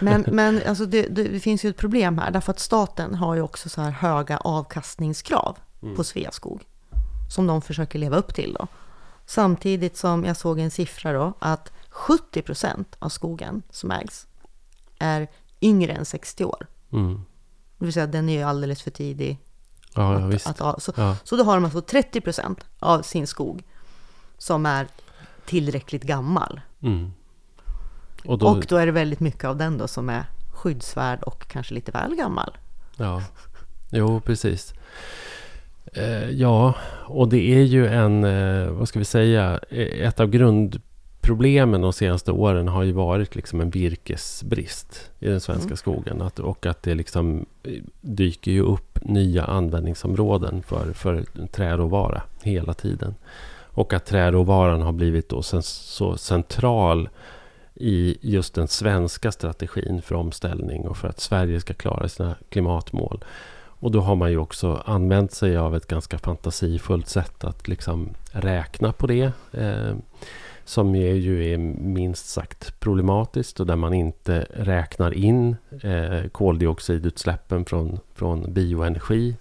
Men, men alltså det, det, finns ju ett problem här, därför att staten har ju också så här höga avkastningskrav Mm. på Sveaskog, som de försöker leva upp till då. Samtidigt som jag såg en siffra då, att 70 procent av skogen som ägs är yngre än 60 år. mm. Det vill säga den är ju alldeles för tidig. Ja, ja, att, att, att, så, Ja. så då har de alltså 30 procent av sin skog som är tillräckligt gammal. Mm. Och då, Och då är det väldigt mycket av den då som är skyddsvärd och kanske lite väl gammal. Ja, jo precis. Eh, ja, och det är ju en, eh, vad ska vi säga, eh, ett av grundproblemen de senaste åren har ju varit liksom en virkesbrist i den svenska Mm. skogen. Att, och att det liksom eh, dyker ju upp nya användningsområden för, för träråvara hela tiden. Och att träråvaran har blivit då sen, så central i just den svenska strategin för omställning och för att Sverige ska klara sina klimatmål. Och då har man ju också använt sig av ett ganska fantasifullt sätt att liksom räkna på det. Eh, som ju är minst sagt problematiskt och där man inte räknar in eh, koldioxidutsläppen från, från bioenergi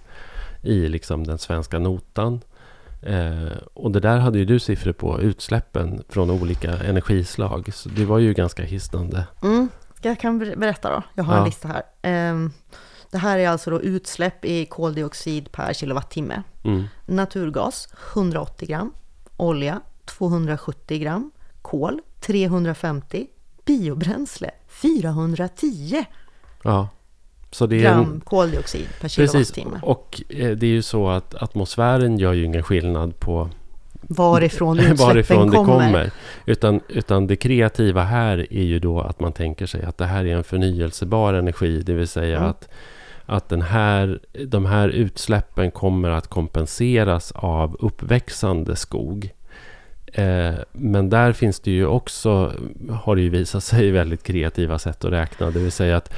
i liksom den svenska notan. Eh, och det där hade ju du siffror på, utsläppen från olika energislag. Så det var ju ganska hisnande. Mm. Jag kan berätta då, jag har ja. en lista här. Eh, det här är alltså då utsläpp i koldioxid per kilowattimme. Mm. Naturgas 180 gram, olja 270 gram, kol 350, biobränsle 410. Ja. Så det gram en, koldioxid per kilowattimme. Precis, och eh, det är ju så att atmosfären gör ju ingen skillnad på varifrån utsläppen varifrån det kommer. kommer. Utan, utan det kreativa här är ju då att man tänker sig att det här är en förnyelsebar energi. Det vill säga mm. att, att den här, de här utsläppen kommer att kompenseras av uppväxande skog. Eh, men där finns det ju också, har det ju visat sig, väldigt kreativa sätt att räkna. Det vill säga att,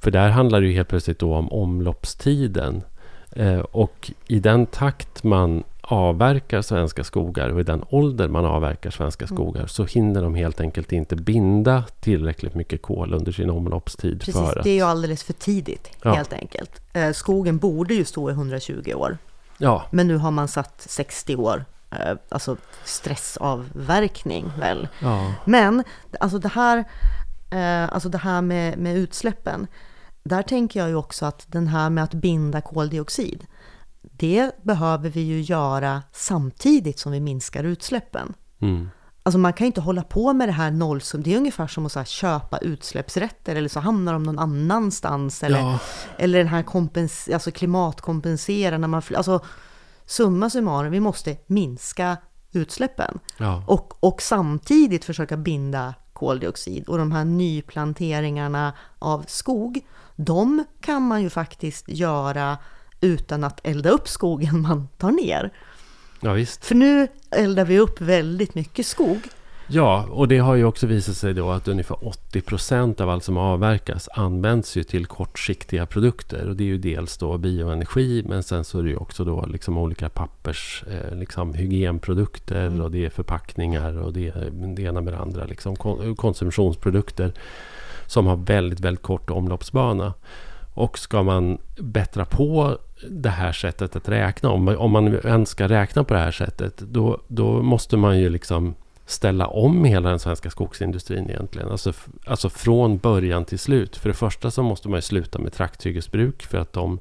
för där handlar det ju helt plötsligt då om omloppstiden. Eh, och i den takt man avverkar svenska skogar och i den ålder man avverkar svenska mm. skogar så hinner de helt enkelt inte binda tillräckligt mycket kol under sin omloppstid. Precis, för att... det är ju alldeles för tidigt ja. helt enkelt. Eh, skogen borde ju stå i 120 år. Ja. Men nu har man satt 60 år Eh, alltså stressavverkning väl. Ja. Men alltså det här, eh, alltså det här med, med utsläppen, där tänker jag ju också att den här med att binda koldioxid, det behöver vi ju göra samtidigt som vi minskar utsläppen. Mm. Alltså man kan inte hålla på med det här nollsum. Det är ungefär som att så köpa utsläppsrätter eller så hamnar de någon annanstans. Eller, ja. eller den här kompens alltså klimatkompensera när man... Alltså, summa summarum, vi måste minska utsläppen. Ja. Och, och samtidigt försöka binda koldioxid. Och de här nyplanteringarna av skog, de kan man ju faktiskt göra utan att elda upp skogen man tar ner. Ja. För nu eldar vi upp väldigt mycket skog. Ja, och det har ju också visat sig då att ungefär 80 procent av allt som avverkas används ju till kortsiktiga produkter. Och det är ju dels då bioenergi, men sen så är det ju också då liksom olika pappers, eh, liksom hygienprodukter mm. och det är förpackningar och det är det ena med det andra, liksom konsumtionsprodukter som har väldigt, väldigt kort omloppsbana. Och ska man bättra på det här sättet att räkna, om om man ens ska räkna på det här sättet, då, då måste man ju liksom ställa om hela den svenska skogsindustrin egentligen. Alltså, alltså från början till slut. För det första så måste man ju sluta med trakthyggesbruk för att de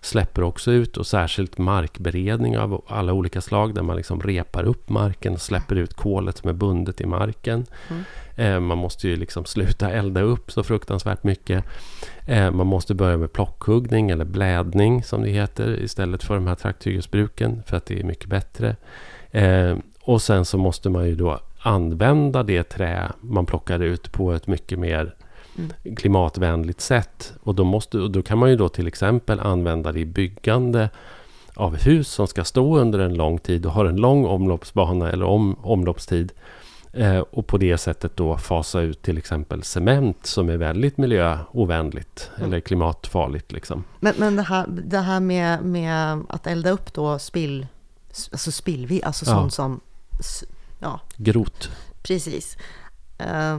släpper också ut och särskilt markberedning av alla olika slag där man liksom repar upp marken och släpper ut kolet som är bundet i marken. Mm. Eh, man måste ju liksom sluta elda upp så fruktansvärt mycket. Eh, man måste börja med plockhuggning eller blädning som det heter istället för de här trakthyggesbruken för att det är mycket bättre. Och sen så måste man ju då använda det trä man plockar ut på ett mycket mer mm. klimatvänligt sätt. Och då, måste, och då kan man ju då till exempel använda det i byggande av hus som ska stå under en lång tid och har en lång omloppsbana eller om, omloppstid. Eh, och på det sättet då fasa ut till exempel cement som är väldigt miljöovänligt mm. eller klimatfarligt. Liksom. Men, men det, här, det här med, med att elda upp då spill, alltså spillvi, alltså ja. sånt som ja. Grot. Precis. Uh,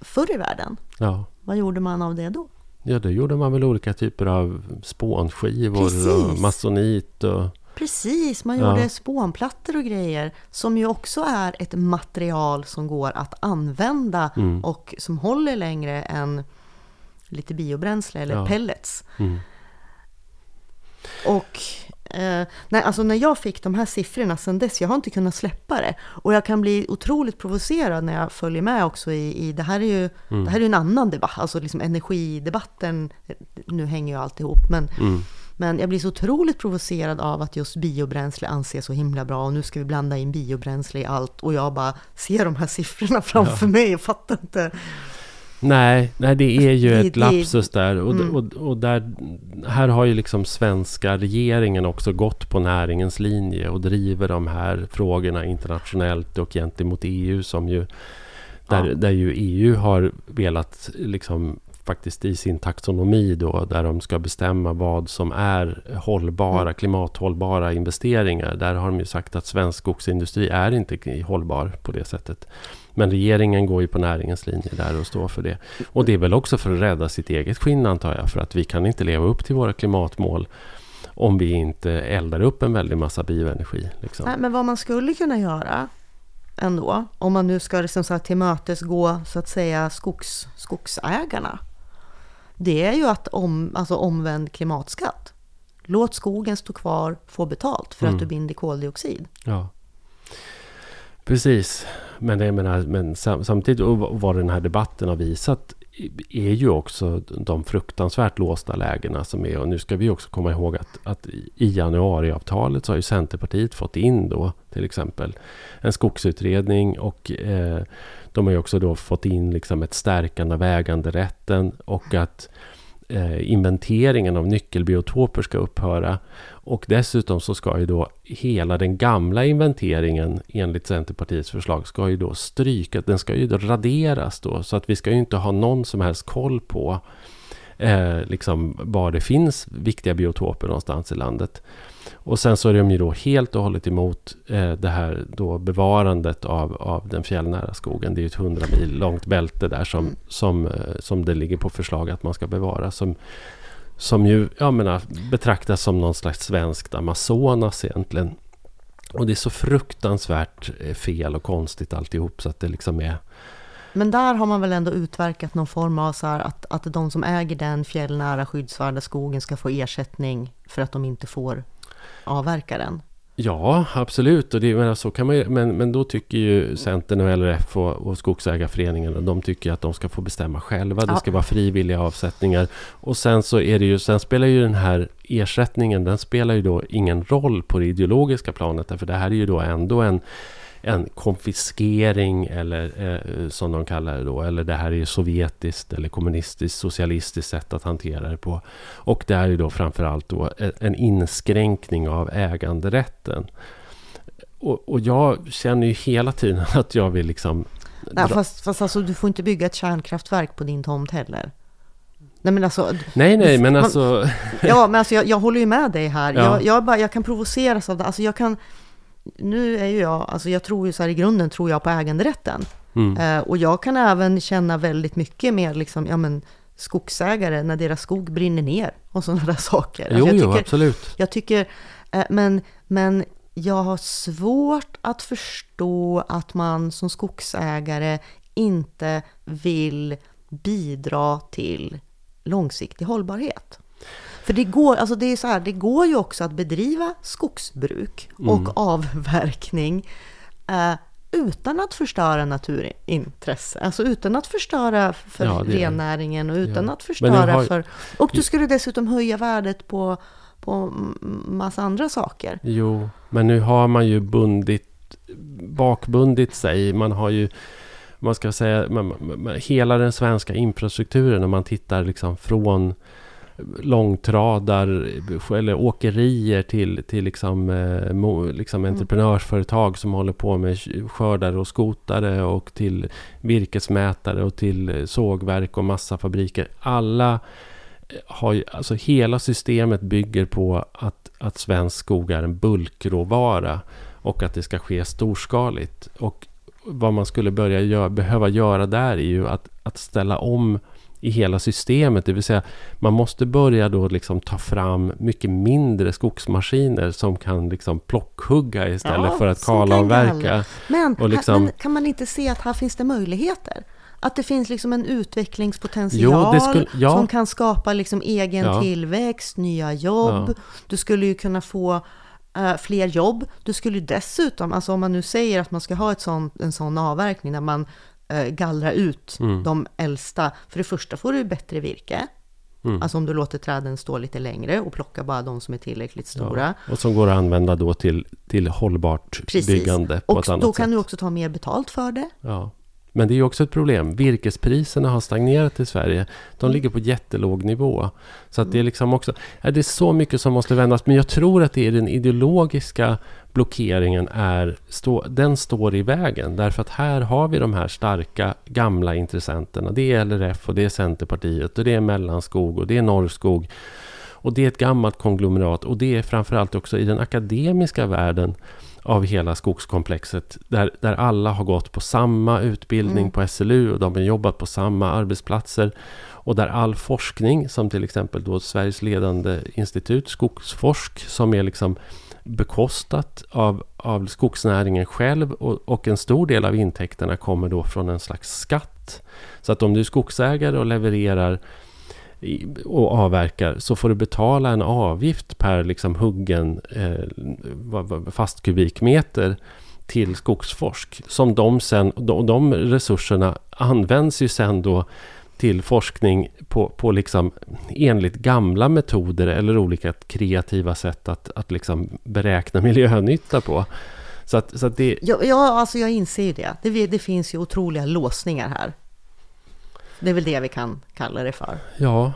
förr i världen, ja. vad gjorde man av det då? Ja, det gjorde man väl olika typer av spånskivor Precis. och masonit och... Precis, man gjorde ja. spånplattor och grejer som ju också är ett material som går att använda mm. och som håller längre än lite biobränsle eller ja. pellets. Mm. Och Eh, nej, alltså när jag fick de här siffrorna sen dess, jag har inte kunnat släppa det. Och jag kan bli otroligt provocerad när jag följer med också i, i det här är ju mm. det här är en annan debatt, alltså liksom energidebatten, nu hänger ju alltihop, men mm. Men jag blir så otroligt provocerad av att just biobränsle anses så himla bra och nu ska vi blanda in biobränsle i allt och jag bara ser de här siffrorna framför ja. mig och fattar inte. Nej, nej, det är ju det, ett lapsus där. Och, mm. och, och, där. Här har ju liksom svenska regeringen också gått på näringens linje och driver de här frågorna internationellt och gentemot EU som ju... Där, ja. där ju EU har velat liksom faktiskt i sin taxonomi då, där de ska bestämma vad som är hållbara, mm. klimathållbara investeringar. Där har de ju sagt att svensk skogsindustri är inte hållbar på det sättet. Men regeringen går ju på näringens linje där och står för det. Och det är väl också för att rädda sitt eget skinn antar jag. För att vi kan inte leva upp till våra klimatmål om vi inte eldar upp en väldig massa bioenergi. Liksom. Nej, men vad man skulle kunna göra ändå, om man nu ska liksom så här tillmötesgå så att säga skogs, skogsägarna, det är ju att om, alltså omvänd klimatskatt. Låt skogen stå kvar, få betalt för mm. att du binder koldioxid. Ja. Precis. Men, jag menar, men samtidigt, och vad den här debatten har visat är ju också de fruktansvärt låsta lägena som är. Och nu ska vi också komma ihåg att, att i januariavtalet så har ju Centerpartiet fått in då till exempel en skogsutredning och eh, de har ju också då fått in liksom ett stärkande av äganderätten och att Eh, inventeringen av nyckelbiotoper ska upphöra. Och dessutom så ska ju då hela den gamla inventeringen enligt Centerpartiets förslag ska ju då strykas, den ska ju då raderas då. Så att vi ska ju inte ha någon som helst koll på eh, liksom var det finns viktiga biotoper någonstans i landet. Och sen så är de ju då helt och hållet emot eh, det här då bevarandet av, av den fjällnära skogen. Det är ju ett hundra mil långt bälte där som, som, eh, som det ligger på förslag att man ska bevara. Som, som ju jag menar, betraktas som någon slags svenskt Amazonas egentligen. Och det är så fruktansvärt eh, fel och konstigt alltihop så att det liksom är... Men där har man väl ändå utverkat någon form av så att, att de som äger den fjällnära skyddsvärda skogen ska få ersättning för att de inte får avverka den. Ja, absolut. Och det, men, så kan man ju, men, men då tycker ju Centern och LRF och, och Skogsägarföreningen de tycker att de ska få bestämma själva. Det ska vara frivilliga avsättningar. Och sen så är det ju, sen spelar ju den här ersättningen, den spelar ju då ingen roll på det ideologiska planet. För det här är ju då ändå en en konfiskering eller eh, som de kallar det då. Eller det här är sovjetiskt eller kommunistiskt socialistiskt sätt att hantera det på. Och det är ju då framförallt då en inskränkning av äganderätten. Och, och jag känner ju hela tiden att jag vill liksom... Nej, fast, fast alltså, du får inte bygga ett kärnkraftverk på din tomt heller. Nej men alltså... Nej nej men alltså... ja men alltså jag, jag håller ju med dig här. Ja. Jag, jag, bara, jag kan provoceras av det. Alltså jag kan nu är ju jag, alltså jag tror ju så här i grunden tror jag på äganderätten. Mm. Eh, och jag kan även känna väldigt mycket med liksom, ja men skogsägare när deras skog brinner ner och sådana där saker. Alltså, jo, jag tycker, jo, absolut. Jag tycker, eh, men, men jag har svårt att förstå att man som skogsägare inte vill bidra till långsiktig hållbarhet. För det går, alltså det är så här, det går ju också att bedriva skogsbruk och mm. avverkning eh, utan att förstöra naturintresse. Alltså utan att förstöra för ja, rennäringen och utan ja. att förstöra har... för... Och du skulle dessutom höja värdet på, på massa andra saker. Jo, men nu har man ju bundit, bakbundit sig. Man har ju man ska säga, hela den svenska infrastrukturen om man tittar liksom från långtradar eller åkerier till, till liksom, eh, liksom mm. entreprenörsföretag som håller på med skördare och skotare och till virkesmätare och till sågverk och massafabriker. Alla eh, har ju, alltså hela systemet bygger på att, att svensk skog är en bulkråvara och att det ska ske storskaligt. Och vad man skulle börja gör, behöva göra där är ju att, att ställa om i hela systemet. Det vill säga man måste börja då liksom ta fram mycket mindre skogsmaskiner som kan liksom plockhugga istället ja, för att kalavverka. Men, liksom, men kan man inte se att här finns det möjligheter? Att det finns liksom en utvecklingspotential jo, skulle, ja. som kan skapa liksom egen ja. tillväxt, nya jobb. Du skulle ju kunna få uh, fler jobb. Du skulle dessutom, alltså om man nu säger att man ska ha ett sån, en sån avverkning där man gallra ut mm. de äldsta. För det första får du bättre virke. Mm. Alltså om du låter träden stå lite längre och plocka bara de som är tillräckligt stora. Ja, och som går att använda då till, till hållbart Precis. byggande på och ett annat sätt. Och då kan du också ta mer betalt för det. Ja. Men det är också ett problem. Virkespriserna har stagnerat i Sverige. De Mm. ligger på jättelåg nivå. Så att det är liksom också... Det är så mycket som måste vändas. Men jag tror att det är den ideologiska blockeringen är... Stå, den står i vägen. Därför att här har vi de här starka gamla intressenterna. Det är LRF och det är Centerpartiet och det är Mellanskog och det är Norrskog. Och det är ett gammalt konglomerat. Och det är framförallt också i den akademiska världen av hela skogskomplexet. Där, där alla har gått på samma utbildning Mm. på SLU och de har jobbat på samma arbetsplatser. Och där all forskning, som till exempel då Sveriges ledande institut, Skogsforsk, som är liksom bekostat av, av skogsnäringen själv och, och en stor del av intäkterna kommer då från en slags skatt. Så att om du är skogsägare och levererar och avverkar så får du betala en avgift per liksom huggen eh, fast kubikmeter till Skogsforsk. Som de sen, och de resurserna används ju sen då till forskning på, på liksom enligt gamla metoder eller olika kreativa sätt att, att liksom beräkna miljönytta på. Så att, så att det, Ja, ja, alltså jag inser ju det. det. Det finns ju otroliga låsningar här. Det är väl det vi kan kalla det för. ja,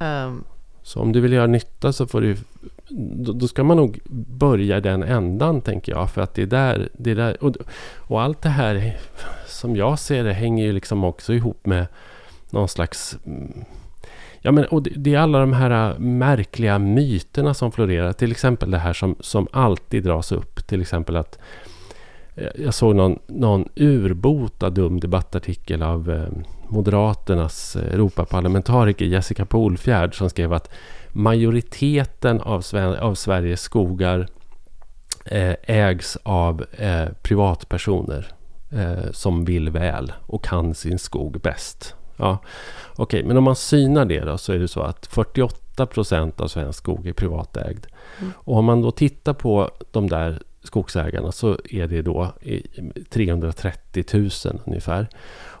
Ehm, Så om du vill göra nytta så får du... Då, då ska man nog börja den ändan, tänker jag. För att det är där... Det är där och, och allt det här, som jag ser det, hänger ju liksom också ihop med någon slags... mm, Ja, men, och det, det är alla de här äh, märkliga myterna som florerar. Till exempel det här som, som alltid dras upp. Till exempel att... Jag såg någon, någon urbota dum debattartikel av eh, Moderaternas eh, Europaparlamentariker Jessica Polfjärd som skrev att majoriteten av, Sven- av Sveriges skogar eh, ägs av privatpersoner som vill väl och kan sin skog bäst. Ja, Okej, men om man synar det då så är det så att 48 procent av svensk skog är privatägd. Mm. Och om man då tittar på de där skogsägarna så är det då i 330 000 ungefär.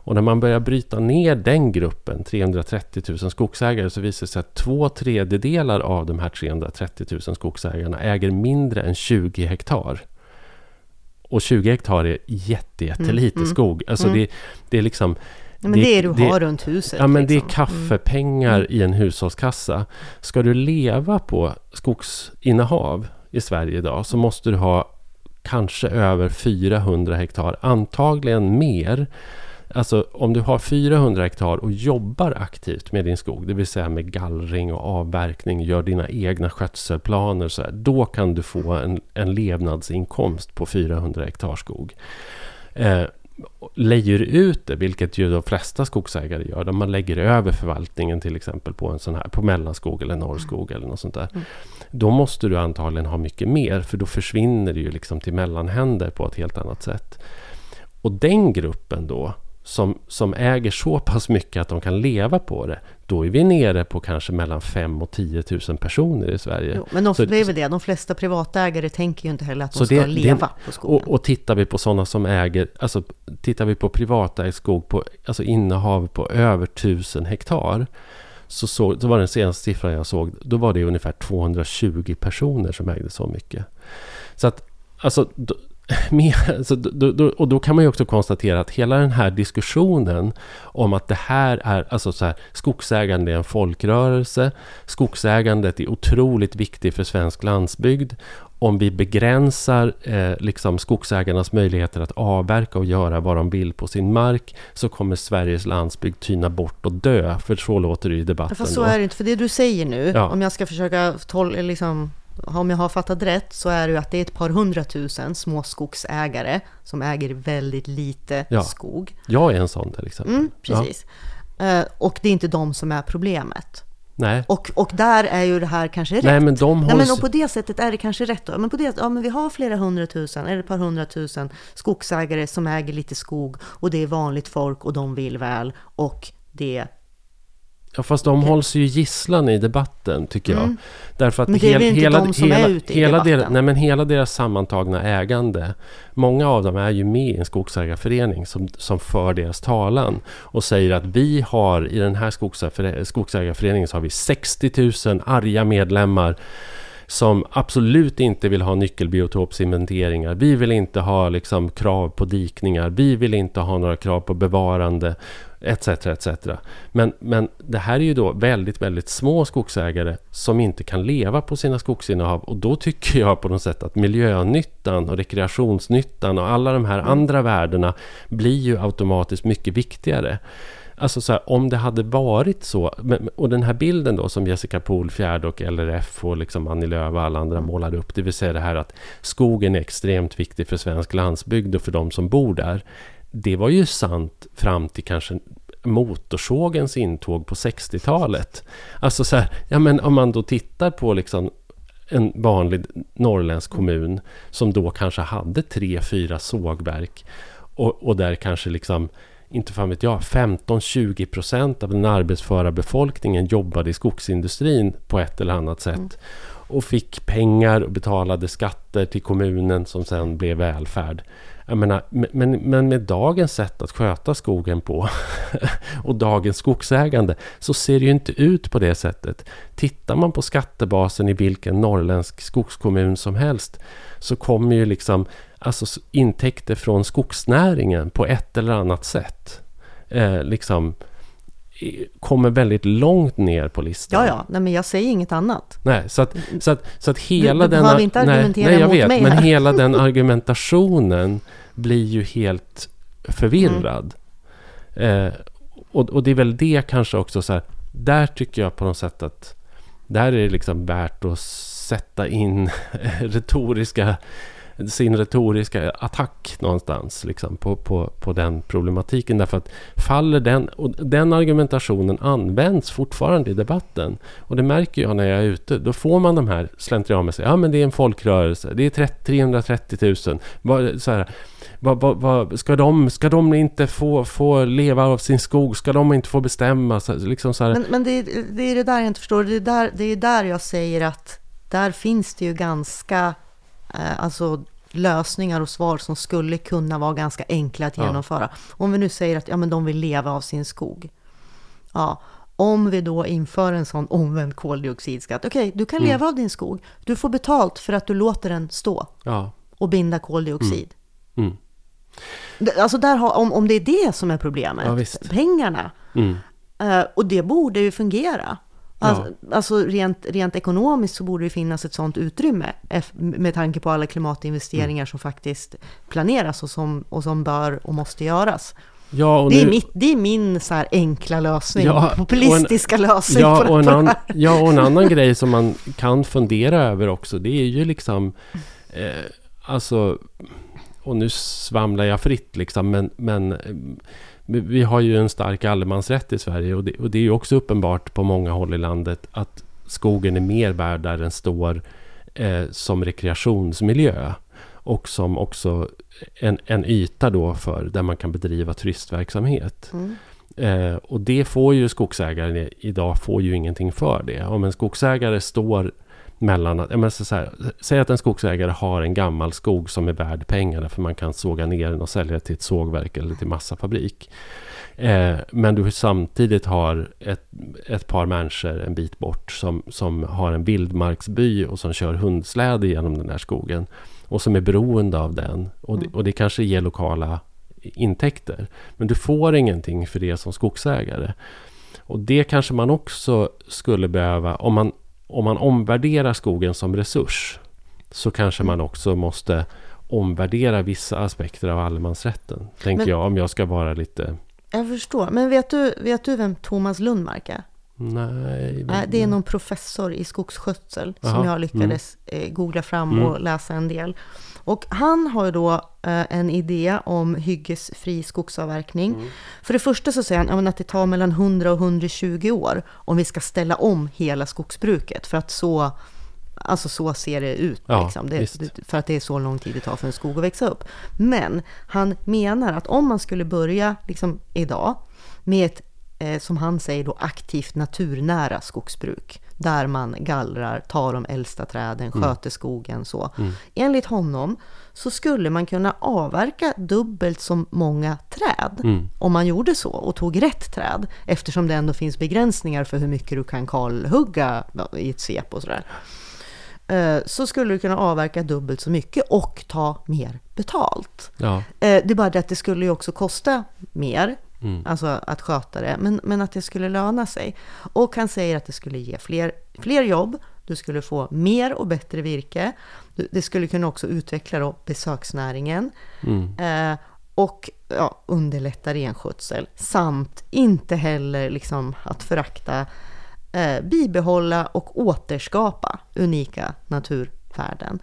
Och när man börjar bryta ner den gruppen, 330 000 skogsägare, så visar det sig att två tredjedelar av de här 330 000 skogsägarna äger mindre än 20 hektar. Och 20 hektar är jätte, jättelite Mm, mm, skog. Alltså mm. det, det är liksom... nej, men det, är du har runt huset. Ja, men det är liksom. kaffepengar Mm. i en hushållskassa. Ska du leva på skogsinnehav i Sverige idag så måste du ha kanske över 400 hektar, antagligen mer. Alltså om du har 400 hektar och jobbar aktivt med din skog, det vill säga med gallring och avverkning, gör dina egna skötselplaner, så här, då kan du få en, en levnadsinkomst på 400 hektar skog. Eh, lejer ut det, vilket ju de flesta skogsägare gör, där man lägger över förvaltningen till exempel på en sån här, på mellanskog eller norrskog eller något sånt där. Mm. Då måste du antagligen ha mycket mer, för då försvinner det ju liksom till mellanhänder på ett helt annat sätt. Och den gruppen då, som, som äger så pass mycket att de kan leva på det, då är vi nere på kanske mellan 5 och 10 000 personer i Sverige. Jo, men de, Så- det är väl det, de flesta privatägare tänker ju inte heller att de ska det- det- leva på skogen. Och, och tittar vi på sådana som äger, alltså tittar vi på privatägd skog, på, alltså innehav på över 1000 hektar. Så, så, så var den senaste siffran jag såg, då var det ungefär 220 personer som ägde så mycket. Så att, alltså, med, så då, då, och då kan man ju också konstatera att hela den här diskussionen om att det här är, alltså så här, skogsägande är en folkrörelse, skogsägandet är otroligt viktigt för svensk landsbygd. Om vi begränsar eh, liksom skogsägarnas möjligheter att avverka och göra vad de vill på sin mark så kommer Sveriges landsbygd tyna bort och dö. För så låter det i debatten. Fast så då. är det inte, för det du säger nu, Ja. om jag ska försöka tol- liksom, om jag har fattat rätt, så är det ju att det är ett par hundratusen små skogsägare som äger väldigt lite Ja. skog. Jag är en sån till exempel. Mm, Ja. precis. Eh, och det är inte de som är problemet. Nej. Och, och där är ju det här kanske rätt. Nej, men de Nej, hålls... men och på det sättet är det kanske rätt då. Men på det, ja, men vi har flera hundratusen, eller ett par hundratusen skogsägare som äger lite skog och det är vanligt folk och de vill väl och det... Ja, fast de hålls ju gisslan i debatten, tycker jag. Mm. Därför att Men det är hel- väl inte hela, de som är hela, ute i hela debatten? deras, nej, men hela deras sammantagna ägande. Många av dem är ju med i en skogsägarförening som, som för deras talan. Och säger att vi har i den här skogsägarföre- skogsägarföreningen så har vi 60 000 arga medlemmar. som absolut inte vill ha nyckelbiotopsinventeringar. Vi vill inte ha liksom, krav på dikningar. Vi vill inte ha några krav på bevarande etc. etc. Men, men det här är ju då väldigt, väldigt små skogsägare som inte kan leva på sina skogsinnehav. Och då tycker jag på något sätt att miljönyttan och rekreationsnyttan och alla de här Mm. andra värdena blir ju automatiskt mycket viktigare. Alltså så här, om det hade varit så, och den här bilden då som Jessica Polfjärd och LRF och liksom Annie Lööf och alla andra målade upp, det vill säga det här att skogen är extremt viktig för svensk landsbygd och för de som bor där. Det var ju sant fram till kanske motorsågens intåg på 60-talet. Alltså så här, ja men om man då tittar på liksom en vanlig norrländsk kommun som då kanske hade tre, fyra sågverk och, och där kanske liksom inte fan vet jag, 15-20 procent av den arbetsföra befolkningen jobbade i skogsindustrin på ett eller annat sätt. Och fick pengar och betalade skatter till kommunen som sen blev välfärd. Jag menar, men, men med dagens sätt att sköta skogen på och dagens skogsägande så ser det ju inte ut på det sättet. Tittar man på skattebasen i vilken norrländsk skogskommun som helst så kommer ju liksom alltså intäkter från skogsnäringen på ett eller annat sätt eh, liksom kommer väldigt långt ner på listan. Ja, ja, nej, men jag säger inget annat. Nej, så att, så att, så att hela du den... behöver inte nej, argumentera nej, jag mot vet, men hela den argumentationen blir ju helt förvirrad. Mm. Eh, och, och det är väl det kanske också så här, där tycker jag på något sätt att där är det liksom värt att sätta in retoriska sin retoriska attack någonstans liksom, på, på, på den problematiken. Därför att faller den, och den argumentationen används fortfarande i debatten. Och det märker jag när jag är ute. Då får man de här slentrianmässiga, ja men det är en folkrörelse, det är 30, 330 000. Var, så här, var, var, ska, de, ska de inte få, få leva av sin skog? Ska de inte få bestämma? Så, liksom så här, Men, men det, är- det är det där jag inte förstår. Det är där, det är där jag säger att där finns det ju ganska alltså, lösningar och svar som skulle kunna vara ganska enkla att Ja. genomföra. Om vi nu säger att ja, men de vill leva av sin skog. Ja, om vi då inför en sån omvänd koldioxidskatt. Okej, du kan Mm. leva av din skog. Du får betalt för att du låter den stå ja, och binda koldioxid. mm, Det- Alltså där har, om, om det är det som är problemet, Ja, pengarna. mm, Eh, och det borde ju fungera. Alltså, alltså rent, rent ekonomiskt så borde det finnas ett sådant utrymme eff- med tanke på alla klimatinvesteringar Mm. som faktiskt planeras och som, och som bör och måste göras. ja, och Det är, nu- mitt, det är min så enkla lösning, Ja, och en- populistiska lösning Ja på, och, en an, ja, och en annan grej som man kan fundera över också, det är ju liksom... Eh, alltså... Och nu svamlar jag fritt liksom, men... men eh, vi- har ju en stark allemansrätt i Sverige och det, och det är ju också uppenbart på många håll i landet att skogen är mer värd där den står eh, som rekreationsmiljö. Och som också en, en yta då för där man kan bedriva turistverksamhet. Mm. Eh, och det får ju skogsägaren idag får ju ingenting för det. Om en skogsägare står mellan... att- ja, så här, säg att en skogsägare har en gammal skog som är värd pengar för man kan såga ner den och sälja till ett sågverk eller till massafabrik. Eh, men du samtidigt har ett, ett par människor en bit bort som, som har en vildmarksby och som kör hundsläde genom den här skogen. Och som är beroende av den. Och det, och det kanske ger lokala intäkter. Men du får ingenting för det som skogsägare. Och det kanske man också skulle behöva, om man, om man omvärderar skogen som resurs, så kanske man också måste omvärdera vissa aspekter av allemansrätten. Tänker Men- jag, om jag ska vara lite... Jag förstår. Men vet du, vet du vem Thomas Lundmark är? Nej, Nej, det är någon professor i skogsskötsel som Jaha, jag lyckades eh, googla fram Mm. och läsa en del. Och han har ju då eh, en idé om hyggesfri skogsavverkning. Mm. För det första så säger han att det tar mellan 100 och 120 år om vi ska ställa om hela skogsbruket. För att så, alltså så ser det ut. Ja, liksom. det, för att det är så lång tid det tar för en skog att växa upp. Men han menar att om man skulle börja liksom idag med ett eh, som han säger då aktivt naturnära skogsbruk. Där man gallrar, tar de äldsta träden, Mm. sköter skogen så. Enligt honom så skulle man kunna avverka dubbelt så många träd Mm. om man gjorde så och tog rätt träd. Eftersom det ändå finns begränsningar för hur mycket du kan kalhugga i ett svep och sådär. eh, så skulle du kunna avverka dubbelt så mycket och ta mer betalt. Ja. Eh, Det är bara det att det skulle ju också kosta mer, Mm. alltså att sköta det, men, men att det skulle löna sig. Och han säger att det skulle ge fler, fler jobb, du skulle få mer och bättre virke, det skulle kunna också utveckla då besöksnäringen Mm. eh, och ja, underlätta renskötsel samt inte heller liksom att förakta, eh, bibehålla och återskapa unika naturvärden.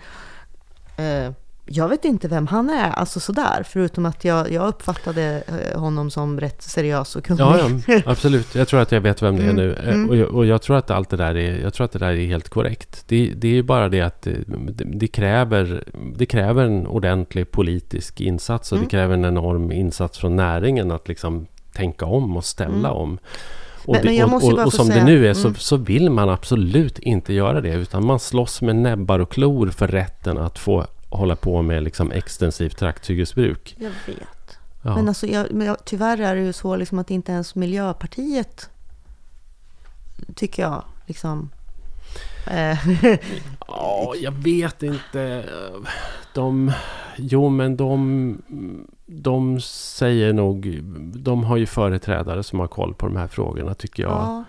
Eh, jag vet inte vem han är, alltså sådär, förutom att jag, jag uppfattade eh, honom som rätt seriös och kunnig. Ja, ja, absolut. Jag tror att jag vet vem det är Mm, nu. Eh, mm. Och, jag, och jag tror att allt det där är, jag tror att det där är helt korrekt. Det, det är ju bara det att det, det, kräver, det kräver en ordentlig politisk insats och Mm. det kräver en enorm insats från näringen att liksom tänka om och ställa Mm. om. Och, det, och, och, och som säga- det nu är så, mm. så vill man absolut inte göra det utan man slåss med näbbar och klor för rätten att få hålla på med liksom extensivt trakthyggesbruk. Jag vet. Ja. Men, alltså, jag, men jag, tyvärr är det ju så liksom att inte ens Miljöpartiet, tycker jag, liksom... Eh, Ja, jag vet inte. De... Jo, men de... De säger nog... De har ju företrädare som har koll på de här frågorna, tycker jag. ja.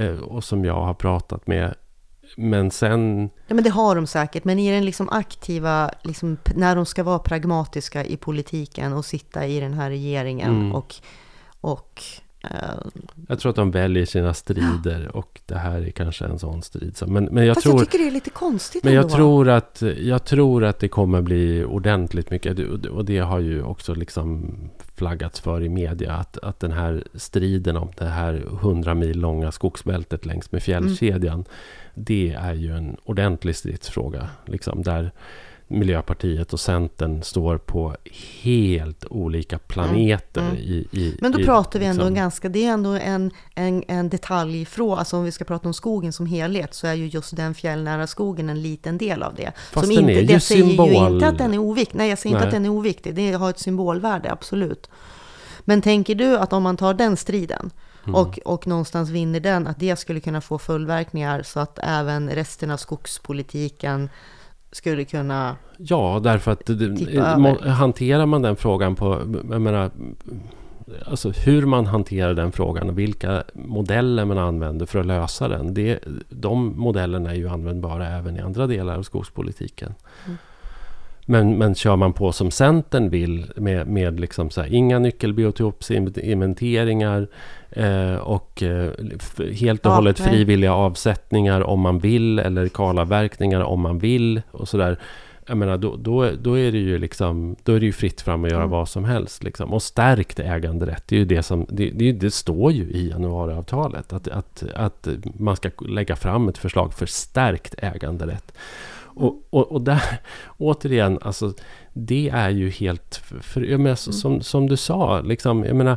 Eh, Och som jag har pratat med. Men sen... Ja, men det har de säkert, men i den liksom aktiva, liksom, när de ska vara pragmatiska i politiken och sitta i den här regeringen Mm. och, och Jag tror att de väljer sina strider och det här är kanske en sån strid. Men, men jag fast tror... jag tycker det är lite konstigt Men jag tror, att, jag tror att det kommer bli ordentligt mycket. Och det har ju också liksom flaggats för i media. Att, att den här striden om det här 100 mil långa skogsbältet längs med fjällkedjan. Det är ju en ordentlig stridsfråga. Liksom, där Miljöpartiet och Centern står på helt olika planeter. Mm. I, i, Men då i, pratar vi ändå liksom- ganska, det är ändå en, en, en detaljfråga, alltså om vi ska prata om skogen som helhet, så är ju just den fjällnära skogen en liten del av det. Fast som den inte, är ju det säger symbol. ju inte att den är oviktig, nej jag säger inte Nej. att den är oviktig, det har ett symbolvärde, absolut. Men tänker du att om man tar den striden, Mm. och, och någonstans vinner den, att det skulle kunna få följdverkningar så att även resten av skogspolitiken skulle kunna... Ja, därför att det, hanterar man den frågan på... Jag menar, alltså hur man hanterar den frågan och vilka modeller man använder för att lösa den. Det, de modellerna är ju användbara även i andra delar av skogspolitiken. Mm. Men, men kör man på som Centern vill med, med liksom så här, inga nyckelbiotopsinventeringar eh, och eh, helt och Ja, hållet nej. frivilliga avsättningar om man vill eller kalavverkningar om man vill och sådär. Jag menar, då, då, då är det ju liksom, då är det ju fritt fram att göra Mm. vad som helst. Liksom. Och stärkt äganderätt, det, är ju det, som, det, det, det står ju i januariavtalet. Att, att, att man ska lägga fram ett förslag för stärkt äganderätt. Och, och, och där, återigen, alltså, det är ju helt... För, jag menar, så- som, som du sa, liksom, jag menar,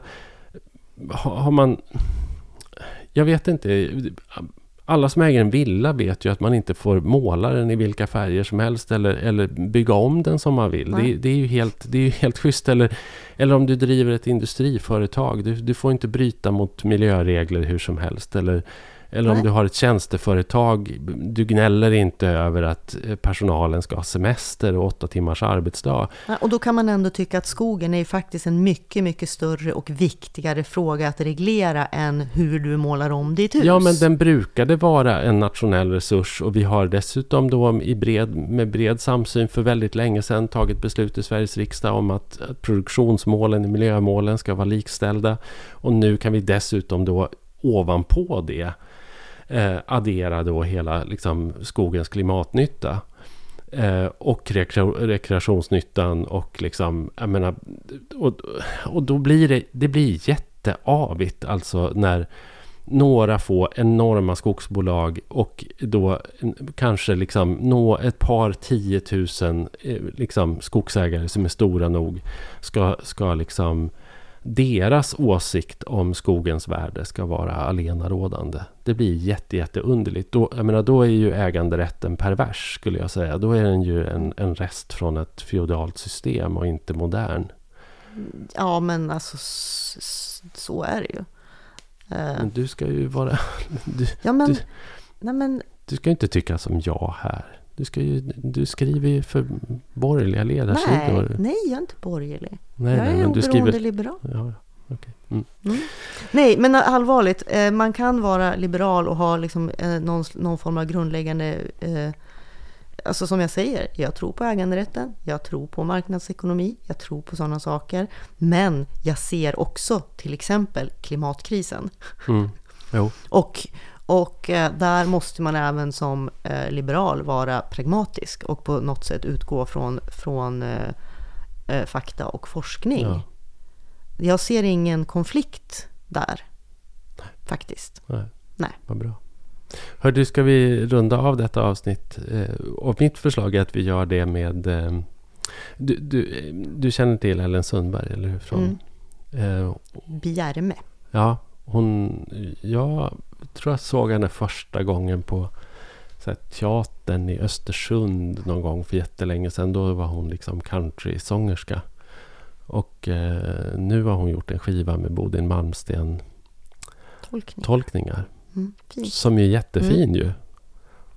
har, man... Jag vet inte. Alla som äger en villa vet ju att man inte får måla den i vilka färger som helst eller, eller bygga om den som man vill. Det, det, är ju helt, det är ju helt schysst. Eller, eller om du driver ett industriföretag. Du, du får inte bryta mot miljöregler hur som helst. Eller, eller om du har ett tjänsteföretag. Du gnäller inte över att eh, personalen ska ha semester och åtta timmars arbetsdag. Och då kan man ändå tycka att skogen är ju faktiskt en mycket, mycket större och viktigare fråga att reglera än hur du målar om ditt hus. Ja, men den brukade vara en nationell resurs och vi har dessutom då i bred, med bred samsyn för väldigt länge sedan tagit beslut i Sveriges riksdag om att, att produktionsmålen och miljömålen ska vara likställda. Och nu kan vi dessutom då ovanpå det eh, addera då hela liksom, skogens klimatnytta. Eh, och rekreationsnyttan och liksom, jag menar, och, och då blir det, det blir jätteavigt alltså när några få enorma skogsbolag och då kanske liksom nå ett par tiotusen eh, liksom skogsägare som är stora nog ska, ska liksom deras åsikt om skogens värde ska vara allenarådande. Det blir jätte, jätte underligt. Då, jag menar, då är ju äganderätten pervers skulle jag säga. Då är den ju en, en rest från ett feodalt system och inte modern. Ja, men alltså så är det ju. Eh, Men du ska ju vara... Du, ja, men, du- nej, men du ska inte tycka som jag här. Du, ska ju, du skriver ju för borgerliga ledarsidor. Nej, nej, jag är inte borgerlig. nej, jag är men du oberoende skriver... liberal. Ja, okej. Mm. Nej, men allvarligt. eh, Man kan vara liberal och ha liksom eh, någon, någon form av grundläggande... eh, Alltså som jag säger, jag tror på äganderätten, jag tror på marknadsekonomi, jag tror på sådana saker. Men jag ser också till exempel klimatkrisen. Mm. Och, och eh, där måste man även som eh, liberal vara pragmatisk och på något sätt utgå från, från eh, fakta och forskning. Ja. Jag ser ingen konflikt där, faktiskt. nej. Nej. Vad bra. Hör du, ska vi runda av detta avsnitt? Och mitt förslag är att vi gör det med... Du, du, du känner till Ellen Sundberg, eller hur? Från, eh, Bjärme. Ja, hon... Jag tror jag såg henne första gången på så här, teatern i Östersund någon gång för jättelänge sedan. Då var hon liksom countrysångerska. Och eh, nu har hon gjort en skiva med Bodil Malmsten Tolkning. tolkningar. Mm. Som är jättefin ju.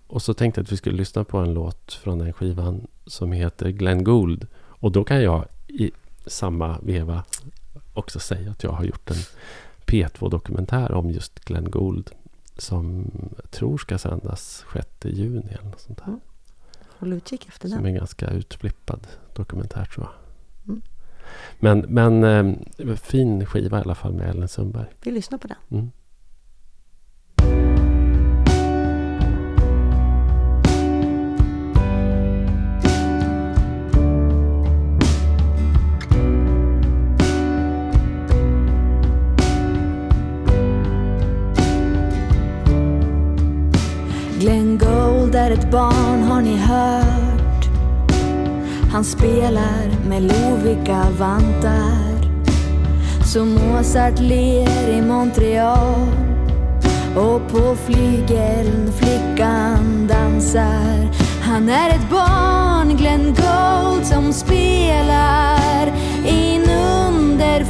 Och så tänkte jag att vi skulle lyssna på en låt från den skivan som heter Glenn Gould. Och då kan jag i samma veva också säga att jag har gjort en P2-dokumentär om just Glenn Gould. Som jag tror ska sändas 6 juni eller något sånt där. Mm. Håll utkik efter Som den. är en ganska utflippad dokumentär tror jag. Mm. Men, men eh, fin skiva i alla fall med Ellen Sundberg. Vi lyssnar på den. Mm. Är ett barn, har ni hört? Han spelar med loviga vantar. Som Mozart ler i Montreal. Och på flygeln flickan dansar. Han är ett barn, Glenn Gould, som spelar in under